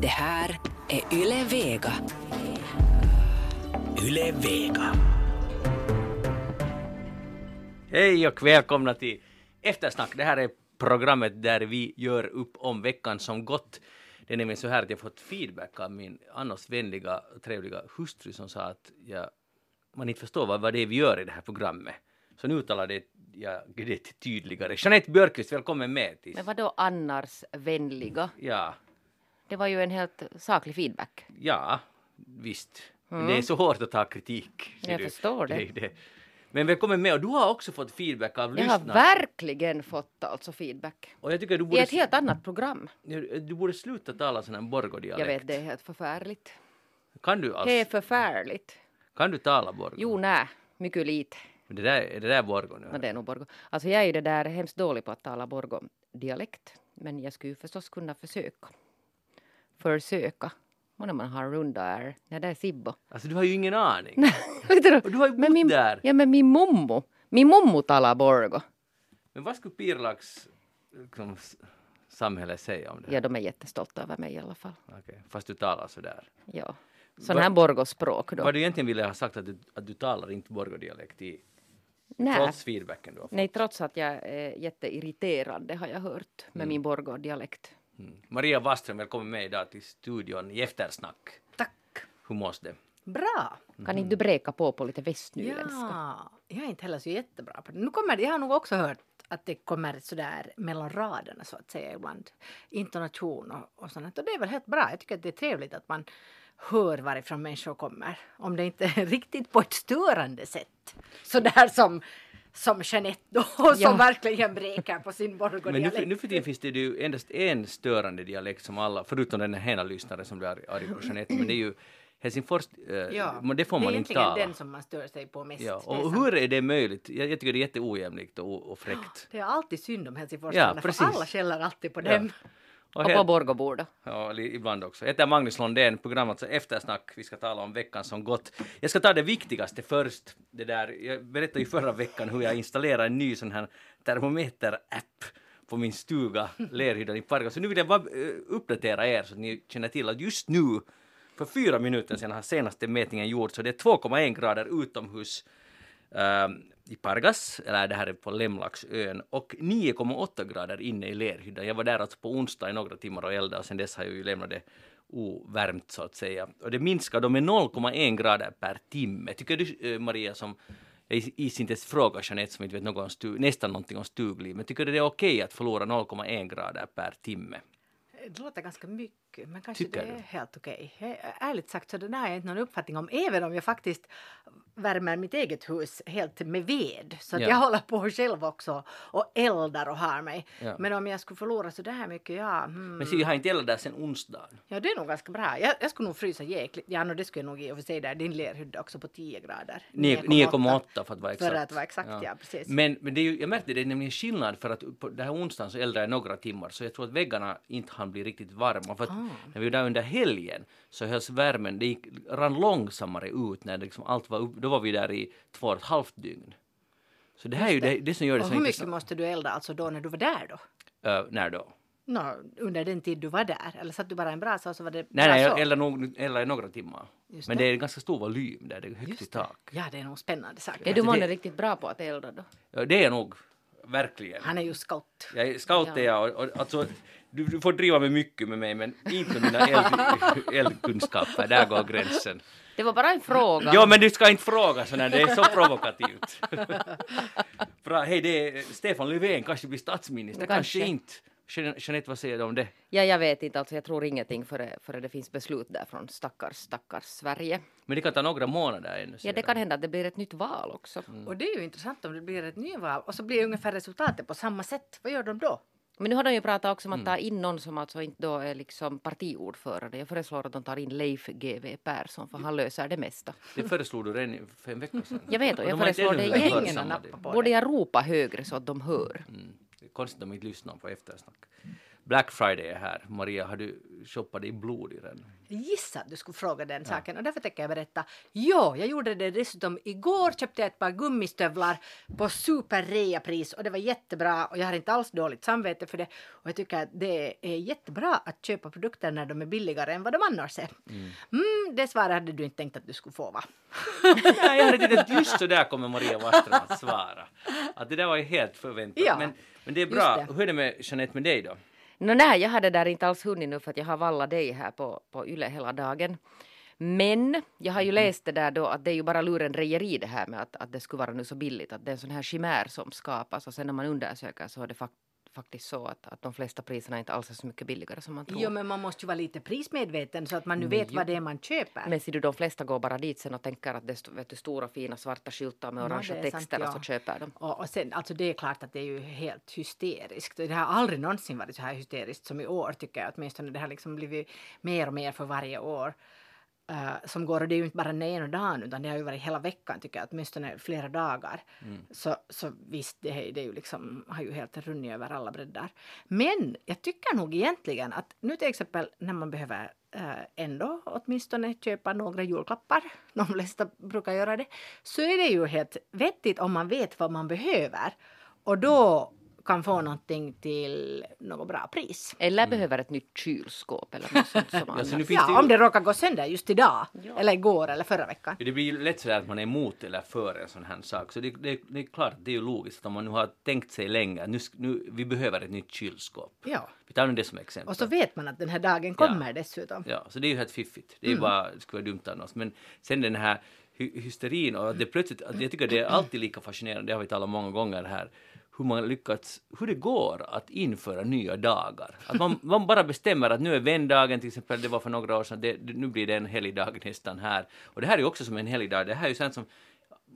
Det här är Yle Vega. Yle Vega. Hej och välkomna till Eftersnack. Det här är programmet där vi gör upp om veckan som gått. Det är nämligen så här att jag fått feedback av min annars vänliga och trevliga hustru som sa att jag, man inte förstår vad, vad det är vi gör i det här programmet. Så nu uttalar det jag det tydligare. Jeanette Björkqvist, välkommen med. Till, Men vad då annars vänliga? ja, Det var ju en helt saklig feedback. ja, visst. Men det är så hårt att ta kritik. Jag du. förstår det. är Men välkommen med och du har också fått feedback av Jag har lyssnarna. verkligen fått alltså feedback. Och jag tycker du I borde, ett helt annat program. du borde sluta tala sån här borgodialekt. Jag vet, det är helt förfärligt. Kan du alls? Det är förfärligt. Kan du tala borgo? Jo, nej, mycket lite. Men Det där, är det där borgo nu? No, det är nog borgo. Alltså jag är ju det där hemskt dålig på att tala borgo-dialekt. Men jag skulle ju förstås kunna försöka. Försöka. Många man har runda är. Ja, det är Sibbo. Alltså du har ju ingen aning. Du, Och du har ju bott min, där. Ja, men min mommo. Min mommo talar borgo. Men vad skulle Pirlax liksom, samhälle säga om det? Ja, de är jättestolta över mig i alla fall. Okej, Fast du talar sådär. Ja. Sån här borgospråk då. Vad du egentligen ville ha sagt att du, att du talar inte borgodialekt i, Nej. trots feedbacken du har fått. Nej, trots att jag är jätteirriterad, det har jag hört med min borgodialekt. Mm. Maria Waström, välkommen med idag till studion i Eftersnack. Tack. Hur mås det? Bra. Kan inte du bräka på på lite västnyländska? Ja, jag är inte heller så jättebra på det. Nu kommer det, jag har nog också hört att det kommer sådär mellan raderna så att säga ibland. Intonation och, och sånt. Och det är väl helt bra. Jag tycker att det är trevligt att man hör varifrån människor kommer. Om det inte är riktigt på ett störande sätt. Sådär som som Jeanette då, som Ja. verkligen bräker på sin Men nu, borgodialekt. nu för tiden finns det ju endast en störande dialekt som alla, förutom den här ena lyssnaren som blir arg- på Jeanette, men det är ju Helsingfors, eh, Ja, men det får det är man inte egentligen tala. den som man stör sig på mest. Ja, Det är och sant. hur är det möjligt? Jag, jag tycker det är jätteojämlikt och, och fräckt. Det är alltid synd om Helsingfors Ja, för alla skäller alltid på Ja. Och Och på helt- då? Ja, ibland också. Jag heter Magnus Lundén, programmet så Eftersnack. Vi ska tala om veckan som gått. Jag ska ta det viktigaste först. Det där, jag berättade ju förra veckan hur jag installerade en ny sån här termometer-app på min stuga, Lerhyddan i Pargas. Så nu vill jag bara eh, uppdatera er så att ni känner till att just nu, för fyra minuter sedan har senaste mätningen gjorts, så det är 2,1 grader utomhus ehm, i Pargas, eller det här är på Lemlaxön, och 9,8 grader inne i Lerhyddan. Jag var där alltså på onsdag i några timmar och eldade och sen dess har jag ju lämnat det ovärmt så att säga. Och det minskar då med 0,1 grader per timme. Tycker du, eh, Maria, som jag is- inte ens frågar Jeanette som inte vet något om stu, nästan någonting om stugliv, men tycker du det är okej att förlora 0,1 grader per timme? Det låter ganska mycket, men kanske Tycker det är du? helt okej. Jag- Ärligt sagt så där har jag inte någon uppfattning om, även om jag faktiskt värmer mitt eget hus helt med ved. Så Ja. jag håller på själv också och eldar och har mig. Ja. Men om jag skulle förlora så där mycket, ja. Hmm. Men se, jag har inte eldat där sen onsdagen. Ja, det är nog ganska bra. Jag, jag skulle nog frysa jäkligt. Ja, no, det skulle jag nog i och för sig där. Din lerhydda också på 10 grader. 9,8 för att vara exakt. För att vara exakt, ja, precis. Men, men det är ju, jag märkte det är nämligen skillnad för att på den här onsdagen så eldade jag några timmar så jag tror att väggarna inte hann bli riktigt varma. För att Ah. När vi var där under helgen så hölls värmen, det gick, rann långsammare ut när det liksom allt var upp, då var vi där i två och ett halvt dygn. Så det här är ju det, det som gör det och så hur mycket måste du elda alltså då när du var där då? Uh, när då? Nå, under den tid du var där? Eller satt du bara en brasa och så var det Nej, nej, jag eldade nog eldade några timmar. Just Men det. det är en ganska stor volym där, det är högt i tak. Ja, det är nog spännande saker. Är du det- månne riktigt bra på att elda då? Ja, det är nog verkligen. Han är ju scout. Jag är scout är Ja. jag och, och alltså, du, du får driva med mycket med mig men inte med mina eld, eldkunskaper, där går gränsen. Det var bara en fråga. Ja men du ska inte fråga sådär, det är så provokativt. Bra, hej det är Stefan Löfven kanske blir statsminister, kanske. kanske. inte. Jeanette, vad säger du om det? Ja, jag vet inte, alltså jag tror ingenting före, före det finns beslut där från stackars, stackars Sverige. Men det kan ta några månader ännu. Ja, det de. kan hända att det blir ett nytt val också. Och det är ju intressant om det blir ett nyval och så blir ungefär resultatet på samma sätt. Vad gör de då? Men nu har de ju pratat också om att Mm. ta in någon som alltså inte då är liksom partiordförande. Jag föreslår att de tar in Leif GW Persson för han löser det mesta. Det föreslog du redan för en vecka sedan. Jag vet och de jag inte föreslår det igen. Borde det. jag ropa högre så att de hör? Mm. Konstigt om de inte lyssnar på eftersnack. Black Friday är här. Maria, har du shoppade i blod i den. Jag gissade att du skulle fråga den saken och därför tänker jag berätta. Jo, jag gjorde det dessutom igår köpte jag ett par gummistövlar på superreapris och det var jättebra och jag har inte alls dåligt samvete för det och jag tycker att det är jättebra att köpa produkter när de är billigare än vad de annars är. Mm, det svaret hade du inte tänkt att du skulle få va? Nej, jag hade att just så där kommer Maria Waström att svara. Att det där var ju helt förväntat. Ja, men, men det är bra. det. Hur är det med Jeanette med dig då? Nå, nej, jag hade där inte alls hunnit nu för att jag har vallat dig här på, på Yle hela dagen. Men jag har ju läst det där då att det är ju bara lurendrejeri det här med att, att det skulle vara nu så billigt. Att det är en sån här chimär som skapas och sen när man undersöker så är det fak- faktiskt så att, att de flesta priserna inte alls är så mycket billigare som man tror. Jo, men man måste ju vara lite prismedveten så att man nu vet vad det är man köper. Men ser du, de flesta går bara dit sen och tänker att det är stora fina svarta skyltar med orangea det är sant, texter och ja. så köper de. Och, och sen, alltså det är klart att det är ju helt hysteriskt. Det har aldrig någonsin varit så här hysteriskt som i år tycker jag. Åtminstone det har liksom blivit mer och mer för varje år. Eh, som går och det är ju inte bara den ena dagen utan det har ju varit hela veckan tycker jag, åtminstone flera dagar. Så, så visst, det, det är ju liksom, har ju helt runnit över alla breddar. Men jag tycker nog egentligen att nu till exempel när man behöver eh, ändå åtminstone köpa några julklappar, de flesta brukar göra det, så är det ju helt vettigt om man vet vad man behöver och då kan få någonting till något bra pris. Eller behöver ett nytt kylskåp eller något sånt som Ja, så annars. nu Ja, ju... om det råkar gå sönder just idag, eller igår eller förra veckan. Det blir ju lätt sådär att man är emot eller för en sån här sak. Så det, det, det är klart, det är ju logiskt att om man nu har tänkt sig länge nu, nu, vi behöver ett nytt kylskåp. Ja. Vi tar nu det som exempel. Och så vet man att den här dagen kommer dessutom. Ja, så det är ju helt fiffigt. Det är Mm. bara, det skulle vara dumt annars. Men sen den här hy- hysterin och att det plötsligt, att jag tycker det är alltid lika fascinerande, det har vi talat om många gånger här, hur man lyckats, hur det går att införa nya dagar. Att man, man bara bestämmer att nu är vändagen till exempel, det var för några år sedan, det, nu blir det en helgdag nästan här. Och det här är ju också som en helgdag, det här är ju sånt som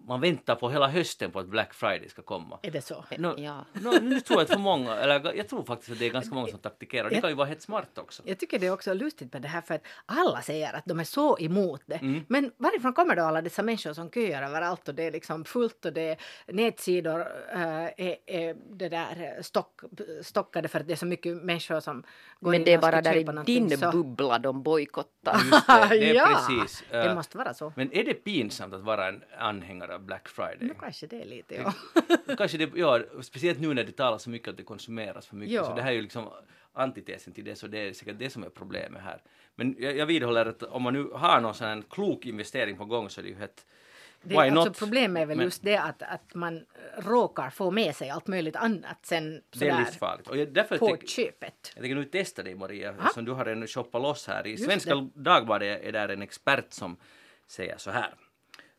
man väntar på hela hösten på att Black Friday ska komma. Är det så? No, Ja. no, nu tror jag att för många, eller jag tror faktiskt att det är ganska många som taktikerar. Det kan ju vara helt smart också. Jag tycker det är också lustigt med det här för att alla säger att de är så emot det. Mm. Men varifrån kommer då alla dessa människor som köar överallt och det är liksom fullt och det är nätsidor äh, är, är det där stock, stockade för att det är så mycket människor som går Men in det är bara där i din så- bubbla de bojkottar. Just det, det är ja, precis. det eh, måste vara så. Men är det pinsamt att vara en anhängare av Black Friday? Nu kanske det är lite, ja. Kanske det, ja, speciellt nu när det talas så mycket att det konsumeras för mycket. Ja. Så det här är ju liksom antitesen till det, så det är säkert det som är problemet här. Men jag, jag vidhåller att om man nu har någon sån här klok investering på gång så är det ju helt... Det, alltså, problemet är väl Men- just det att, att man råkar få med sig allt möjligt annat sen Det är sådär livsfarligt. Och jag, därför på tänk, köpet. jag tänker nu testa dig Maria, Ja. som du har en shoppa loss här. I Just Svenska det. Dagbladet är där en expert som säger så här.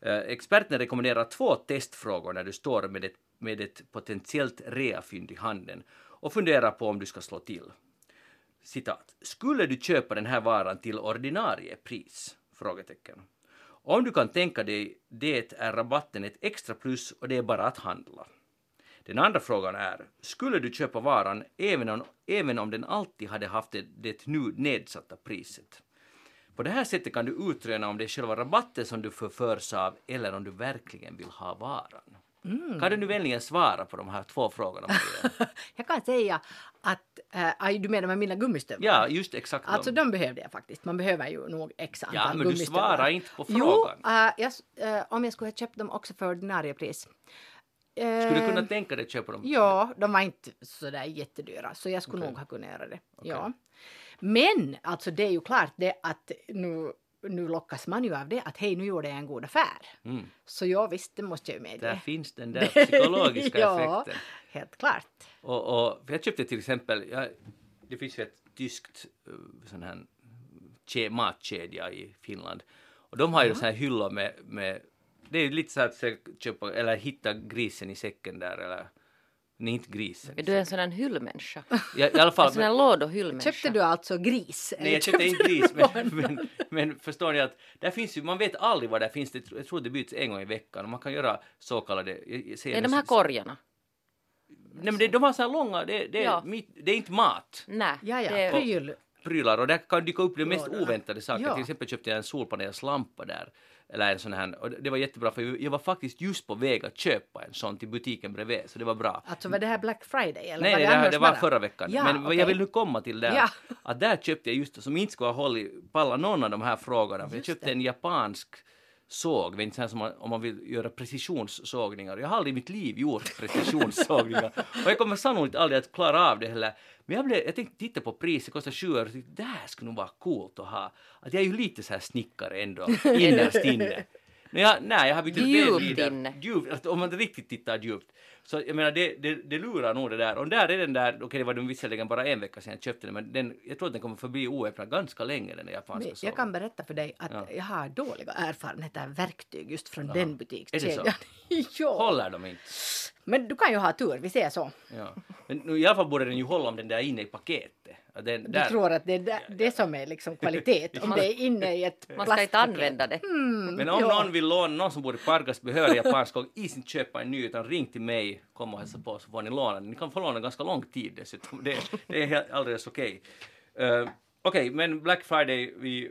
Eh, experten rekommenderar två testfrågor när du står med ett, med ett potentiellt reafynd i handen och funderar på om du ska slå till. Citat. Skulle du köpa den här varan till ordinarie pris? Frågetecken. Om du kan tänka dig det är rabatten ett extra plus och det är bara att handla. Den andra frågan är, skulle du köpa varan även om, även om den alltid hade haft det, det nu nedsatta priset? På det här sättet kan du utröna om det är själva rabatten som du förförs av eller om du verkligen vill ha varan. Kan du nu vänligen svara på de här två frågorna? Jag kan säga att, äh, du menar med mina gummistövlar? Ja, just exakt Alltså de behövde jag faktiskt. Man behöver ju nog x antal Ja, men du svarar inte på Jo, frågan. äh, jag, s- äh, om jag skulle ha köpt dem också för ordinarie pris. Skulle du Eh, kunna tänka dig att köpa dem? Ja, de var inte sådär jättedyra så jag skulle Okej. nog ha kunnat göra det. Ja. Men alltså det är ju klart det att nu, nu lockas man ju av det att hej nu gjorde jag en god affär. Mm. Så ja visst, det måste jag ju medge. Där finns den där psykologiska ja, effekten. helt klart. Och, och jag köpte till exempel, jag, det finns ju ett tyskt uh, sån här kä- matkedja i Finland. Och de har ju så här hyllor med, med det är ju lite så att köpa, eller hitta grisen i säcken där eller nej inte grisen. Är du en sån här hyllmänniska? Ja, I alla fall, En sån här men, låd och hyllmänniska? Köpte du alltså gris? nej jag köpte inte gris men, men, men förstår ni att där finns ju, man vet aldrig vad det finns, det, jag tror det byts en gång i veckan och man kan göra så kallade, Är nu- de här korgarna? Nej men det, de har så här långa, det, det, Ja. mitt, det är inte mat. Nej. Ja, ja, det är- pryl. prylar och där kan dyka upp de mest oväntade saker. Ja. Till exempel köpte jag en solpanelslampa där eller en sån här, och det var jättebra för jag var faktiskt just på väg att köpa en sån till butiken bredvid, så det var bra. Alltså var det här Black Friday? Eller Nej, var det, det, här, det var bara? förra veckan. Ja, Men okay. jag vill nu komma till det Ja. att där köpte jag just som inte skulle ha hållit, palla någon av de här frågorna. För jag köpte det. en japansk såg, vet inte, som man, om man vill göra precisionssågningar. Jag har aldrig i mitt liv gjort precisionssågningar och jag kommer sannolikt aldrig att klara av det heller. Men jag, blev, jag tänkte titta på priset, kostar 7 euro, det här skulle nog vara coolt att ha. Att jag är ju lite så här snickare ändå, innerst inne. Men jag, nej, jag har blivit Djupt väldigt- inne. Djupt, alltså, om man riktigt tittar djupt. Så jag menar, det, det, det lurar nog det där. Och där är den där, okej det var den visserligen bara en vecka sedan jag köpte den, men den, jag tror att den kommer förbli oöppnad ganska länge, den japanska sågen. Jag kan berätta för dig att Ja. jag har dåliga erfarenheter av verktyg just från Jaha. den Är det butikskedjan. ja. Håller de inte? Men du kan ju ha tur, vi säger så. Ja. Men nu, i alla fall borde den ju hålla om den där är inne i paketet. Den, Du där, tror att det är det, det som är liksom kvalitet, om det är inne i ett Man ska inte använda det. men om ja. någon vill låna, någon som bor i Pargas behöver japansk och is inte köpa en ny utan ring till mig, kom och hälsa på så får ni låna. Ni kan få låna ganska lång tid dessutom. Det, det är helt, alldeles okej. Eh, okej, men Black Friday, vi,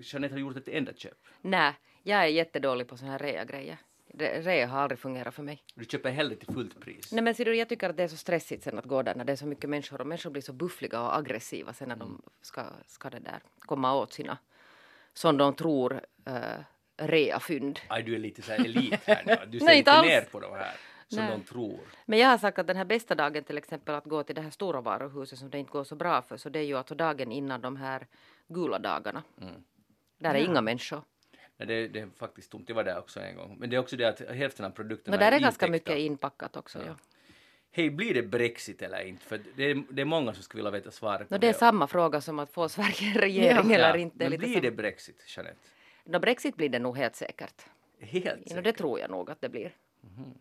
Jeanette har gjort ett enda köp. Nej, jag är jättedålig på såna här rea-grejer. Re- Rea har aldrig fungerat för mig. Du köper hellre till fullt pris. Nej men ser du, jag tycker att det är så stressigt sen att gå där när det är så mycket människor och människor blir så buffliga och aggressiva sen när de ska, ska det där komma åt sina, som de tror, uh, reafynd. Aj, du är lite så här elit här nu. Du ser Nej, inte alls. ner på de här som Nej. de tror. Men jag har sagt att den här bästa dagen till exempel att gå till det här stora varuhuset som det inte går så bra för så det är ju alltså dagen innan de här gula dagarna. Där är inga människor. Nej, det, det är faktiskt tomt. Jag var där också en gång. Men det är också det att hälften av produkterna Men där är ganska intäckta. mycket inpackat också. Ja. Hej, blir det Brexit eller inte? För det är, det är många som skulle vilja veta svaret No, det är samma fråga som att få Sverige en regering Ja. eller inte. Men Lite blir sam- det Brexit, Jeanette? No, Brexit blir det nog helt säkert. Helt Ja, no, det säkert. tror jag nog att det blir. Mhm.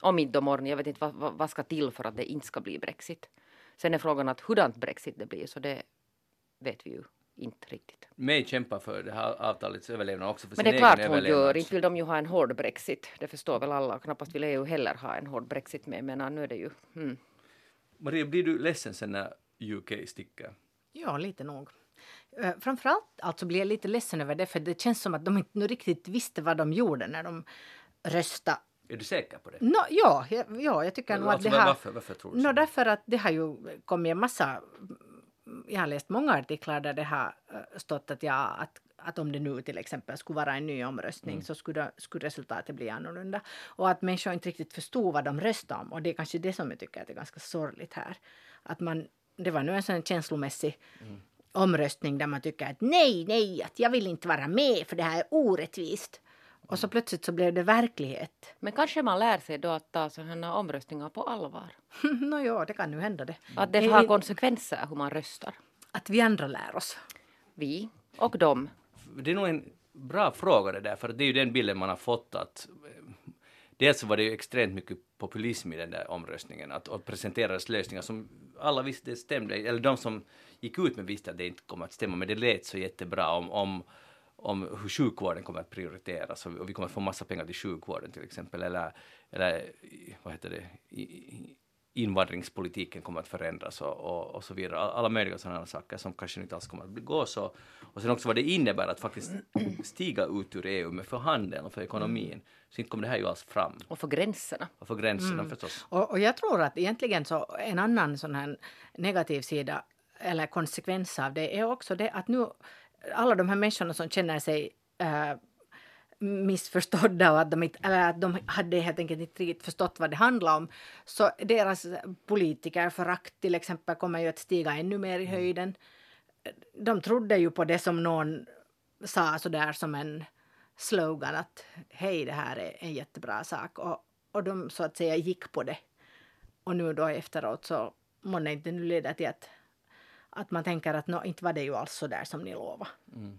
Om inte imorgon. Jag vet inte vad, vad, vad ska till för att det inte ska bli Brexit. Sen är frågan att hurdant Brexit det blir så det vet vi ju inte riktigt. May kämpar för det här avtalets överlevnad också för Men sin det är klart hon gör. Inte vill de ju ha en hård Brexit. Det förstår väl alla. Knappast vill EU heller ha en hård Brexit med. Men nu är det ju... Mm. Maria, blir du ledsen sen när UK sticker? Ja, lite nog. Eh, Framförallt alltså blir jag lite ledsen över det, för det känns som att de inte nu riktigt visste vad de gjorde när de röstade. Är du säker på det? Nå, ja, ja, ja, jag tycker nog att det har... varför, varför tror du så? Nå, därför att det har ju kommit en massa... Jag har läst många artiklar där det har eh, stått att, ja, att, att om det nu till exempel skulle vara en ny omröstning så skulle, skulle resultatet bli annorlunda. Och att människor inte riktigt förstod vad de röstade om. Och det är kanske det som jag tycker att är ganska sorgligt här. Att man, det var nu en sån känslomässig omröstning där man tycker att nej, nej, att jag vill inte vara med för det här är orättvist. Och så plötsligt så blev det verklighet. Men kanske man lär sig då att ta sådana omröstningar på allvar. Nå ja, det kan nu hända det. Att det har konsekvenser hur man röstar. Att vi andra lär oss. Vi och dem. Det är nog en bra fråga det där, för det är ju den bilden man har fått att eh, Dels så var det ju extremt mycket populism i den där omröstningen att, och presenterades lösningar som alla visste stämde, eller de som gick ut med visste att det inte kommer att stämma, men det lät så jättebra om, om, om hur sjukvården kommer att prioriteras och vi kommer att få massa pengar till sjukvården till exempel, eller, eller vad heter det, invandringspolitiken kommer att förändras och, och, och så vidare. All- Alla möjliga sådana saker som kanske inte alls kommer att bli- gå så. Och sen också vad det innebär att faktiskt stiga ut ur EU med för handeln och för ekonomin. Så inte kommer det här ju alls fram. Och för gränserna. Och för gränserna förstås. Och, och jag tror att egentligen så en annan sån här negativ sida eller konsekvens av det är också det att nu alla de här människorna som känner sig eh, missförstådda och att de, inte, eller att de hade helt enkelt inte riktigt förstått vad det handlar om. Så deras politikerförakt till exempel kommer ju att stiga ännu mer i höjden. De trodde ju på det som någon sa sådär som en slogan att hej det här är en jättebra sak och, och de så att säga gick på det. Och nu då efteråt så månne inte nu leder till att, att man tänker att no, inte var det ju alls så där som ni lovade. Mm.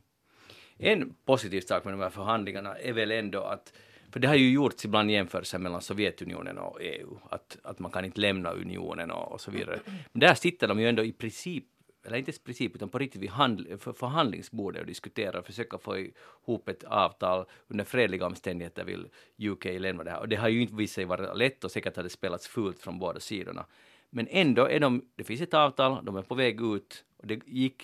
En positiv sak med de här förhandlingarna är väl ändå att för det har ju gjorts ibland jämförelser mellan Sovjetunionen och EU, att, att man kan inte lämna unionen och, och så vidare. Men där sitter de ju ändå i princip, eller inte i princip, utan på riktigt vid handl- för förhandlingsbordet och diskuterar och försöker få ihop ett avtal under fredliga omständigheter vill UK lämna det här. Och det har ju inte visat sig vara lätt och säkert har det spelats fult från båda sidorna. Men ändå är de, det finns ett avtal, de är på väg ut och det gick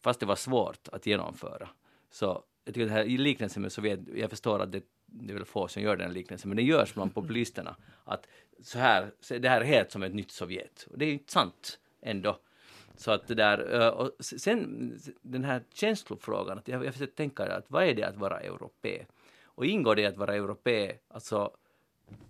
fast det var svårt att genomföra. Så jag tycker det här i liknelsen med Sovjet, jag förstår att det, det är väl få som gör den liknelsen, men det görs bland populisterna. Att så här, så det här är helt som ett nytt Sovjet. Och det är ju inte sant ändå. Så att det där, och sen den här känslofrågan, att jag, jag försöker tänka att vad är det att vara europé? Och ingår det att vara europé, alltså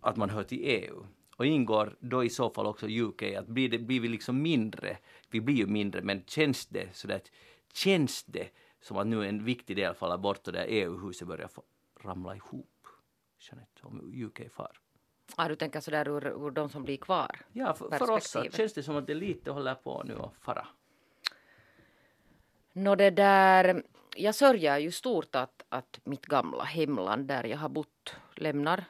att man hör till EU? Och ingår då i så fall också UK, att blir, det, blir vi liksom mindre, vi blir ju mindre, men känns det så att känns det som att nu en viktig del faller bort och där EU-huset börjar ramla ihop? Jeanette, om UK far. Ah, du tänker sådär ur, ur de som blir kvar? Ja, för, för oss känns det som att det lite håller på nu att fara. Nå det där, jag sörjer ju stort att, att mitt gamla hemland där jag har bott lämnar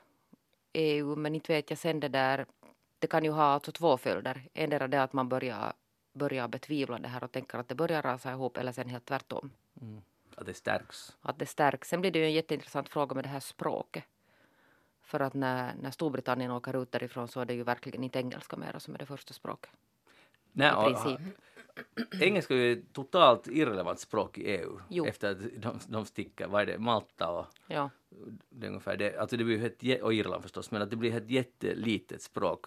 EU men inte vet jag sen det där, det kan ju ha alltså två följder. Endera det att man börjar, börjar betvivla det här och tänker att det börjar rasa ihop eller sen helt tvärtom. Mm. Att det stärks. Att det stärks. Sen blir det ju en jätteintressant fråga med det här språket. För att när, när Storbritannien åker ut därifrån så är det ju verkligen inte engelska mera som är det första språket. Nej, I och- princip. Engelska är ju ett totalt irrelevant språk i EU. Jo. Efter att de, de sticker, vad är det, Malta och Ja. Det är ungefär det. Alltså det blir ett, och Irland förstås, men att det blir ett jättelitet språk.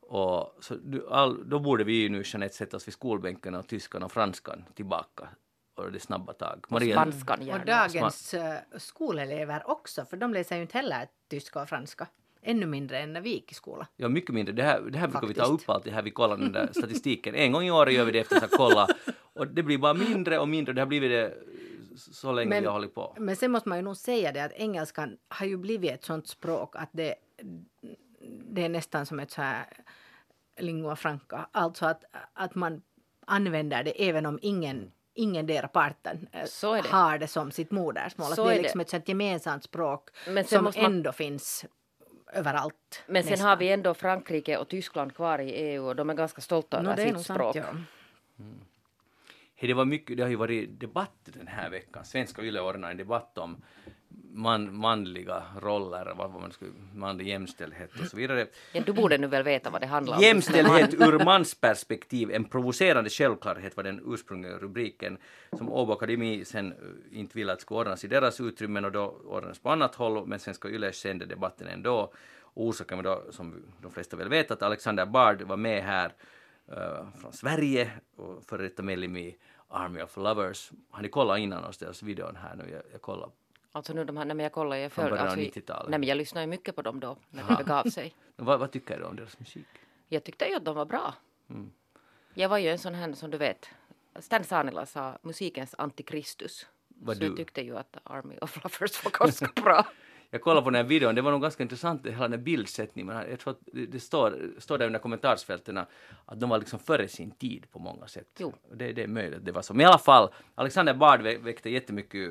Och så du, all, då borde vi ju nu Jeanette sätta oss vid skolbänken och tyskan och franskan tillbaka. Och det snabba tag. Och spanskan Och gärna. dagens uh, skolelever också, för de läser ju inte heller tyska och franska. Ännu mindre än när vi gick i skolan. Ja, mycket mindre. Det här, det här brukar vi ta Faktiskt. upp alltid här vi kollar den där statistiken. En gång i år gör vi det efter att ha kollat. Och det blir bara mindre och mindre. Det har blivit det så länge Men- vi har hållit på. Men sen måste man ju nog säga det att engelskan har ju blivit ett sånt språk att det, det är nästan som ett så här lingua franca. Alltså att, att man använder det även om ingen ingen dera parten eh, Så är det. har det som sitt modersmål. Att Så det är är det. liksom ett sånt gemensamt språk som måste man- ändå finns överallt. Men sen nästan. har vi ändå Frankrike och Tyskland kvar i EU och de är ganska stolta över är sitt nog sant, språk. ja. Hej, det, var mycket, det har ju varit debatt den här veckan. Svenska Yle ordnade en debatt om man, manliga roller, vad man skulle, manlig jämställdhet och så vidare. Ja, du borde nu väl veta vad det handlar om. Jämställdhet ur mansperspektiv, en provocerande självklarhet var den ursprungliga rubriken som Åbo Akademi sen eh, inte ville att skulle ordnas i deras utrymmen och då ordnades på annat håll men Svenska Yle sände debatten ändå. Orsaken var då, som de flesta väl vet, att Alexander Bard var med här från Sverige och före detta medlem i Army of Lovers. Har ni kollat innan oss deras videon här nu? Jag, jag kollar. Alltså nu de här, nej jag kollar, jag följde, alltså, i- 90-talet. nej men jag lyssnade ju mycket på dem då, när det begav sig. Vad, vad tycker du om deras musik? Jag tyckte ju att de var bra. Mm. Jag var ju en sån här som du vet, Stan Sanila sa musikens antikristus. Vad så du? jag tyckte ju att Army of Lovers var ganska bra. Jag kollade på den här videon, det var nog ganska intressant, hela den här bildsättningen. Jag tror att det, står, står där under kommentarsfälten att de var liksom före sin tid på många sätt. Jo. Det, det är möjligt att det var så. Men i alla fall, Alexander Bard vä- väckte jättemycket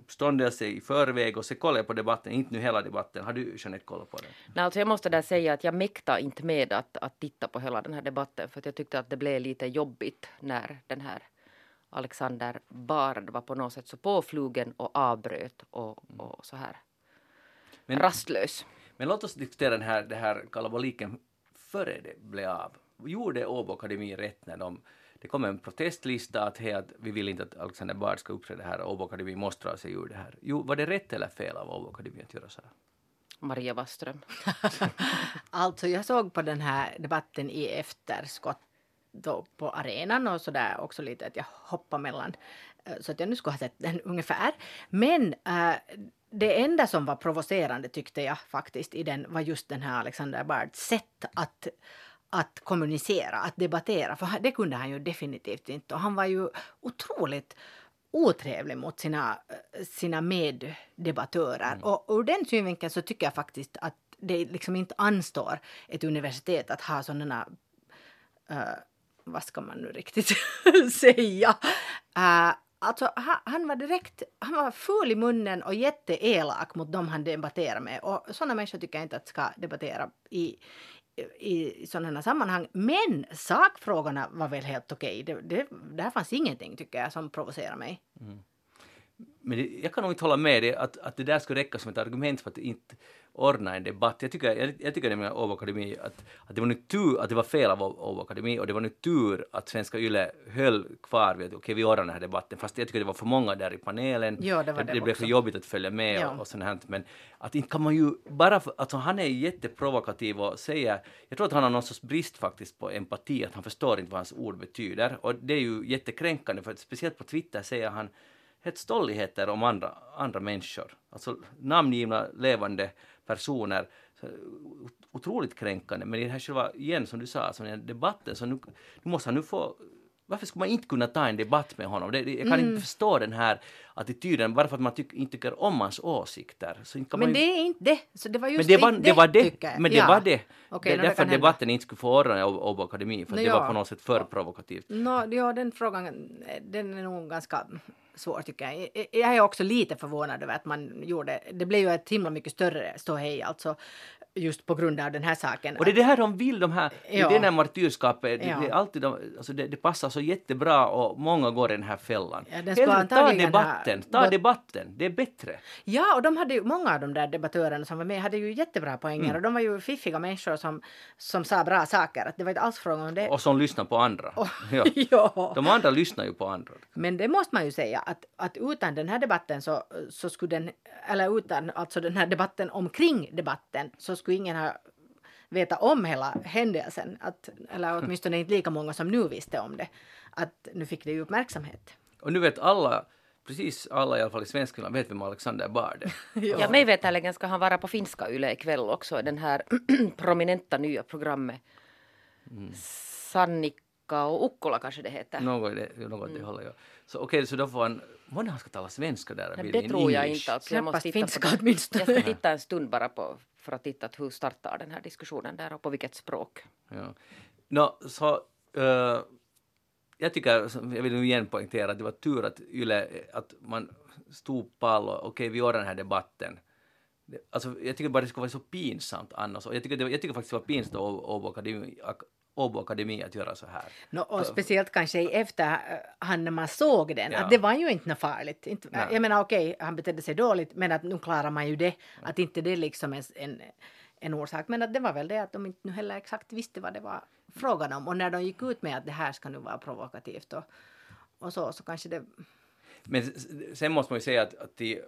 uppståndelse i förväg och så kollade jag på debatten, inte nu hela debatten. Har du Jeanette kollat på den? Nej, alltså jag måste där säga att jag mäktar inte med att, att titta på hela den här debatten för att jag tyckte att det blev lite jobbigt när den här Alexander Bard var på något sätt så påflugen och avbröt och, och så här Men- rastlös. Men låt oss diskutera den här, det här kalabaliken före det blev av. Gjorde Åbo Akademi rätt när de det kom en protestlista att, hej, att vi vill inte att Alexander Bard ska uppträda här och Åbo Akademi måste dra sig ur det här. Jo, var det rätt eller fel av Åbo Akademi att göra så här? Maria Wasström. Alltså jag såg på den här debatten i efterskott då på arenan och sådär också lite att jag hoppar mellan eh, så att jag nu skulle ha sett den ungefär. Men äh, det enda som var provocerande tyckte jag faktiskt i den var just den här Alexander Bards sätt att att kommunicera, att debattera, för det kunde han ju definitivt inte. Och han var ju otroligt otrevlig mot sina, sina meddebattörer. Och ur den synvinkeln så tycker jag faktiskt att det liksom inte anstår ett universitet att ha sådana eh, vad ska man nu riktigt säga? Uh, alltså, han, var direkt, han var full i munnen och jätteelak mot dem han debatterade med. Och sådana människor tycker jag inte att ska debattera i, i sådana sammanhang. Men sakfrågorna var väl helt okej. Det, det, där fanns ingenting tycker jag som provocerade mig. Mm. Men det, jag kan nog inte hålla med dig att, att det där skulle räcka som ett argument för att inte ordna en debatt. Jag tycker, jag, jag tycker nämligen Åbo Akademi att, att det var nu tur att det var fel av Åbo Akademi och det var nu tur att Svenska Yle höll kvar vid att okej vi ordnar den här debatten fast jag tycker det var för många där i panelen. Ja, det var det det blev för jobbigt att följa med Ja. och, och sånt här. Men att inte kan man ju bara för, alltså han är jätteprovokativ och säger, jag tror att han har någon sorts brist faktiskt på empati, att han förstår inte vad hans ord betyder. Och det är ju jättekränkande för att speciellt på Twitter säger han helt stolligheter om andra, andra människor. Alltså namngivna levande personer. Så, otroligt kränkande. Men i den här själva, igen som du sa, alltså, den debatten, så nu, nu måste han nu få varför skulle man inte kunna ta en debatt med honom? Det, det, jag kan Mm. inte förstå den här attityden bara för att man tyck, inte tycker om hans åsikter. Så inte kan Men man det ju, är inte det. Så det var just men det var inte det, var det, men det Ja. var det. Okej, det no, är det därför debatten inte skulle få ordna i Åbo Akademi, för Nå, det var ja. på något sätt för provokativt. Nå, ja, den frågan den är nog ganska svår tycker. Jag- Jag är också lite förvånad över att man gjorde, det blev ju ett himla mycket större ståhej alltså just på grund av den här saken. Och det är det här de vill, de här, det är Ja. det här martyrskapet, det, Ja. det, är alltid de, alltså det, det passar så jättebra och många går i den här fällan. Ja, den Hellre ta debatten, ta gått- debatten, det är bättre. Ja, och de hade ju, många av de där debattörerna som var med hade ju jättebra poänger Mm. och de var ju fiffiga människor som, som sa bra saker. Att det var inte alls frågan om det. Och som lyssnar på andra. Ja. ja. De andra lyssnar ju på andra. Men det måste man ju säga att, att utan den här debatten så, så skulle den, eller utan alltså den här debatten omkring debatten så skulle ingen ha veta om hela händelsen. Att, eller åtminstone inte lika många som nu visste om det. Att nu fick det ju uppmärksamhet. Och nu vet alla, precis alla i alla fall i Svenskfinland vet vem Alexander Bard är. Ja, mig veterligen ska han vara på finska Yle ikväll också i den här prominenta nya programmet. Sannika och Ukkola kanske det heter. Något, i det, något mm. det håller jag. Så okej, så då får han, månne han ska tala svenska där? Nej, det tror jag English? inte. Alltså, jag måste titta finska på åtminstone. Jag ska titta en stund bara på, för att titta att hur startar den här diskussionen där och på vilket språk. Ja. No, så, uh, jag tycker, jag vill nu igen poängtera att det var tur att Yle, att man stod pall och okej, vi gör den här debatten. Alltså, jag tycker bara det skulle vara så pinsamt annars. Och jag tycker, det, jag tycker faktiskt det var pinsamt att Åbo Akademi, Åbo Akademi att göra så här. No, och speciellt kanske i efterhand när man såg den, Ja. att det var ju inte något farligt. Inte, Nej. jag menar okej, han betedde sig dåligt, men att nu klarar man ju det. Att inte det liksom är en, en orsak. Men att det var väl det att de inte nu heller exakt visste vad det var frågan om. Och när de gick ut med att det här ska nu vara provokativt och, och så, så kanske det... Men sen måste man ju säga att, att i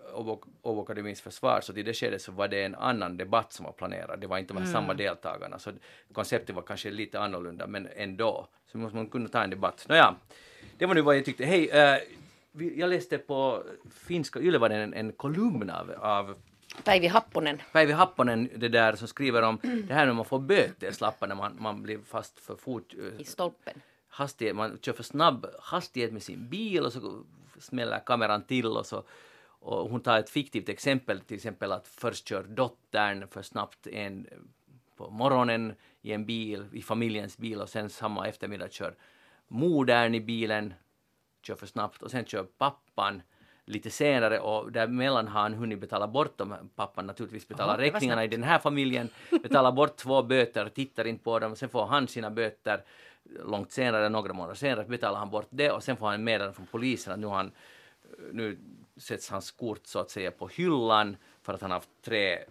Åbo Akademis försvar, så i det skedet så var det en annan debatt som var planerad. Det var inte de här samma deltagarna, så konceptet var kanske lite annorlunda, men ändå. Så måste man kunna ta en debatt. Nåja, det var nu vad jag tyckte. Hej, vi- jag läste på finska Yle en, en kolumn av, av Päivi Happonen. Päivi Happonen det där som skriver om det här när man får böteslappar när man, man blir fast för fort eh, i stolpen. hastighet, man kör för snabb hastighet med sin bil och så smäller kameran till och så och hon tar ett fiktivt exempel, till exempel att först kör dottern för snabbt en på morgonen i en bil, i familjens bil och sen samma eftermiddag kör modern i bilen, kör för snabbt och sen kör pappan lite senare och däremellan har han hunnit betala bort dem. Pappan naturligtvis betalar var räkningarna i den här familjen, betalar bort två böter, tittar inte på dem och sen får han sina böter långt senare, några månader senare betalar han bort det och sen får han en meddelande från polisen att nu, har han, nu sätts hans kort så att säga på hyllan för att han har haft tre uh,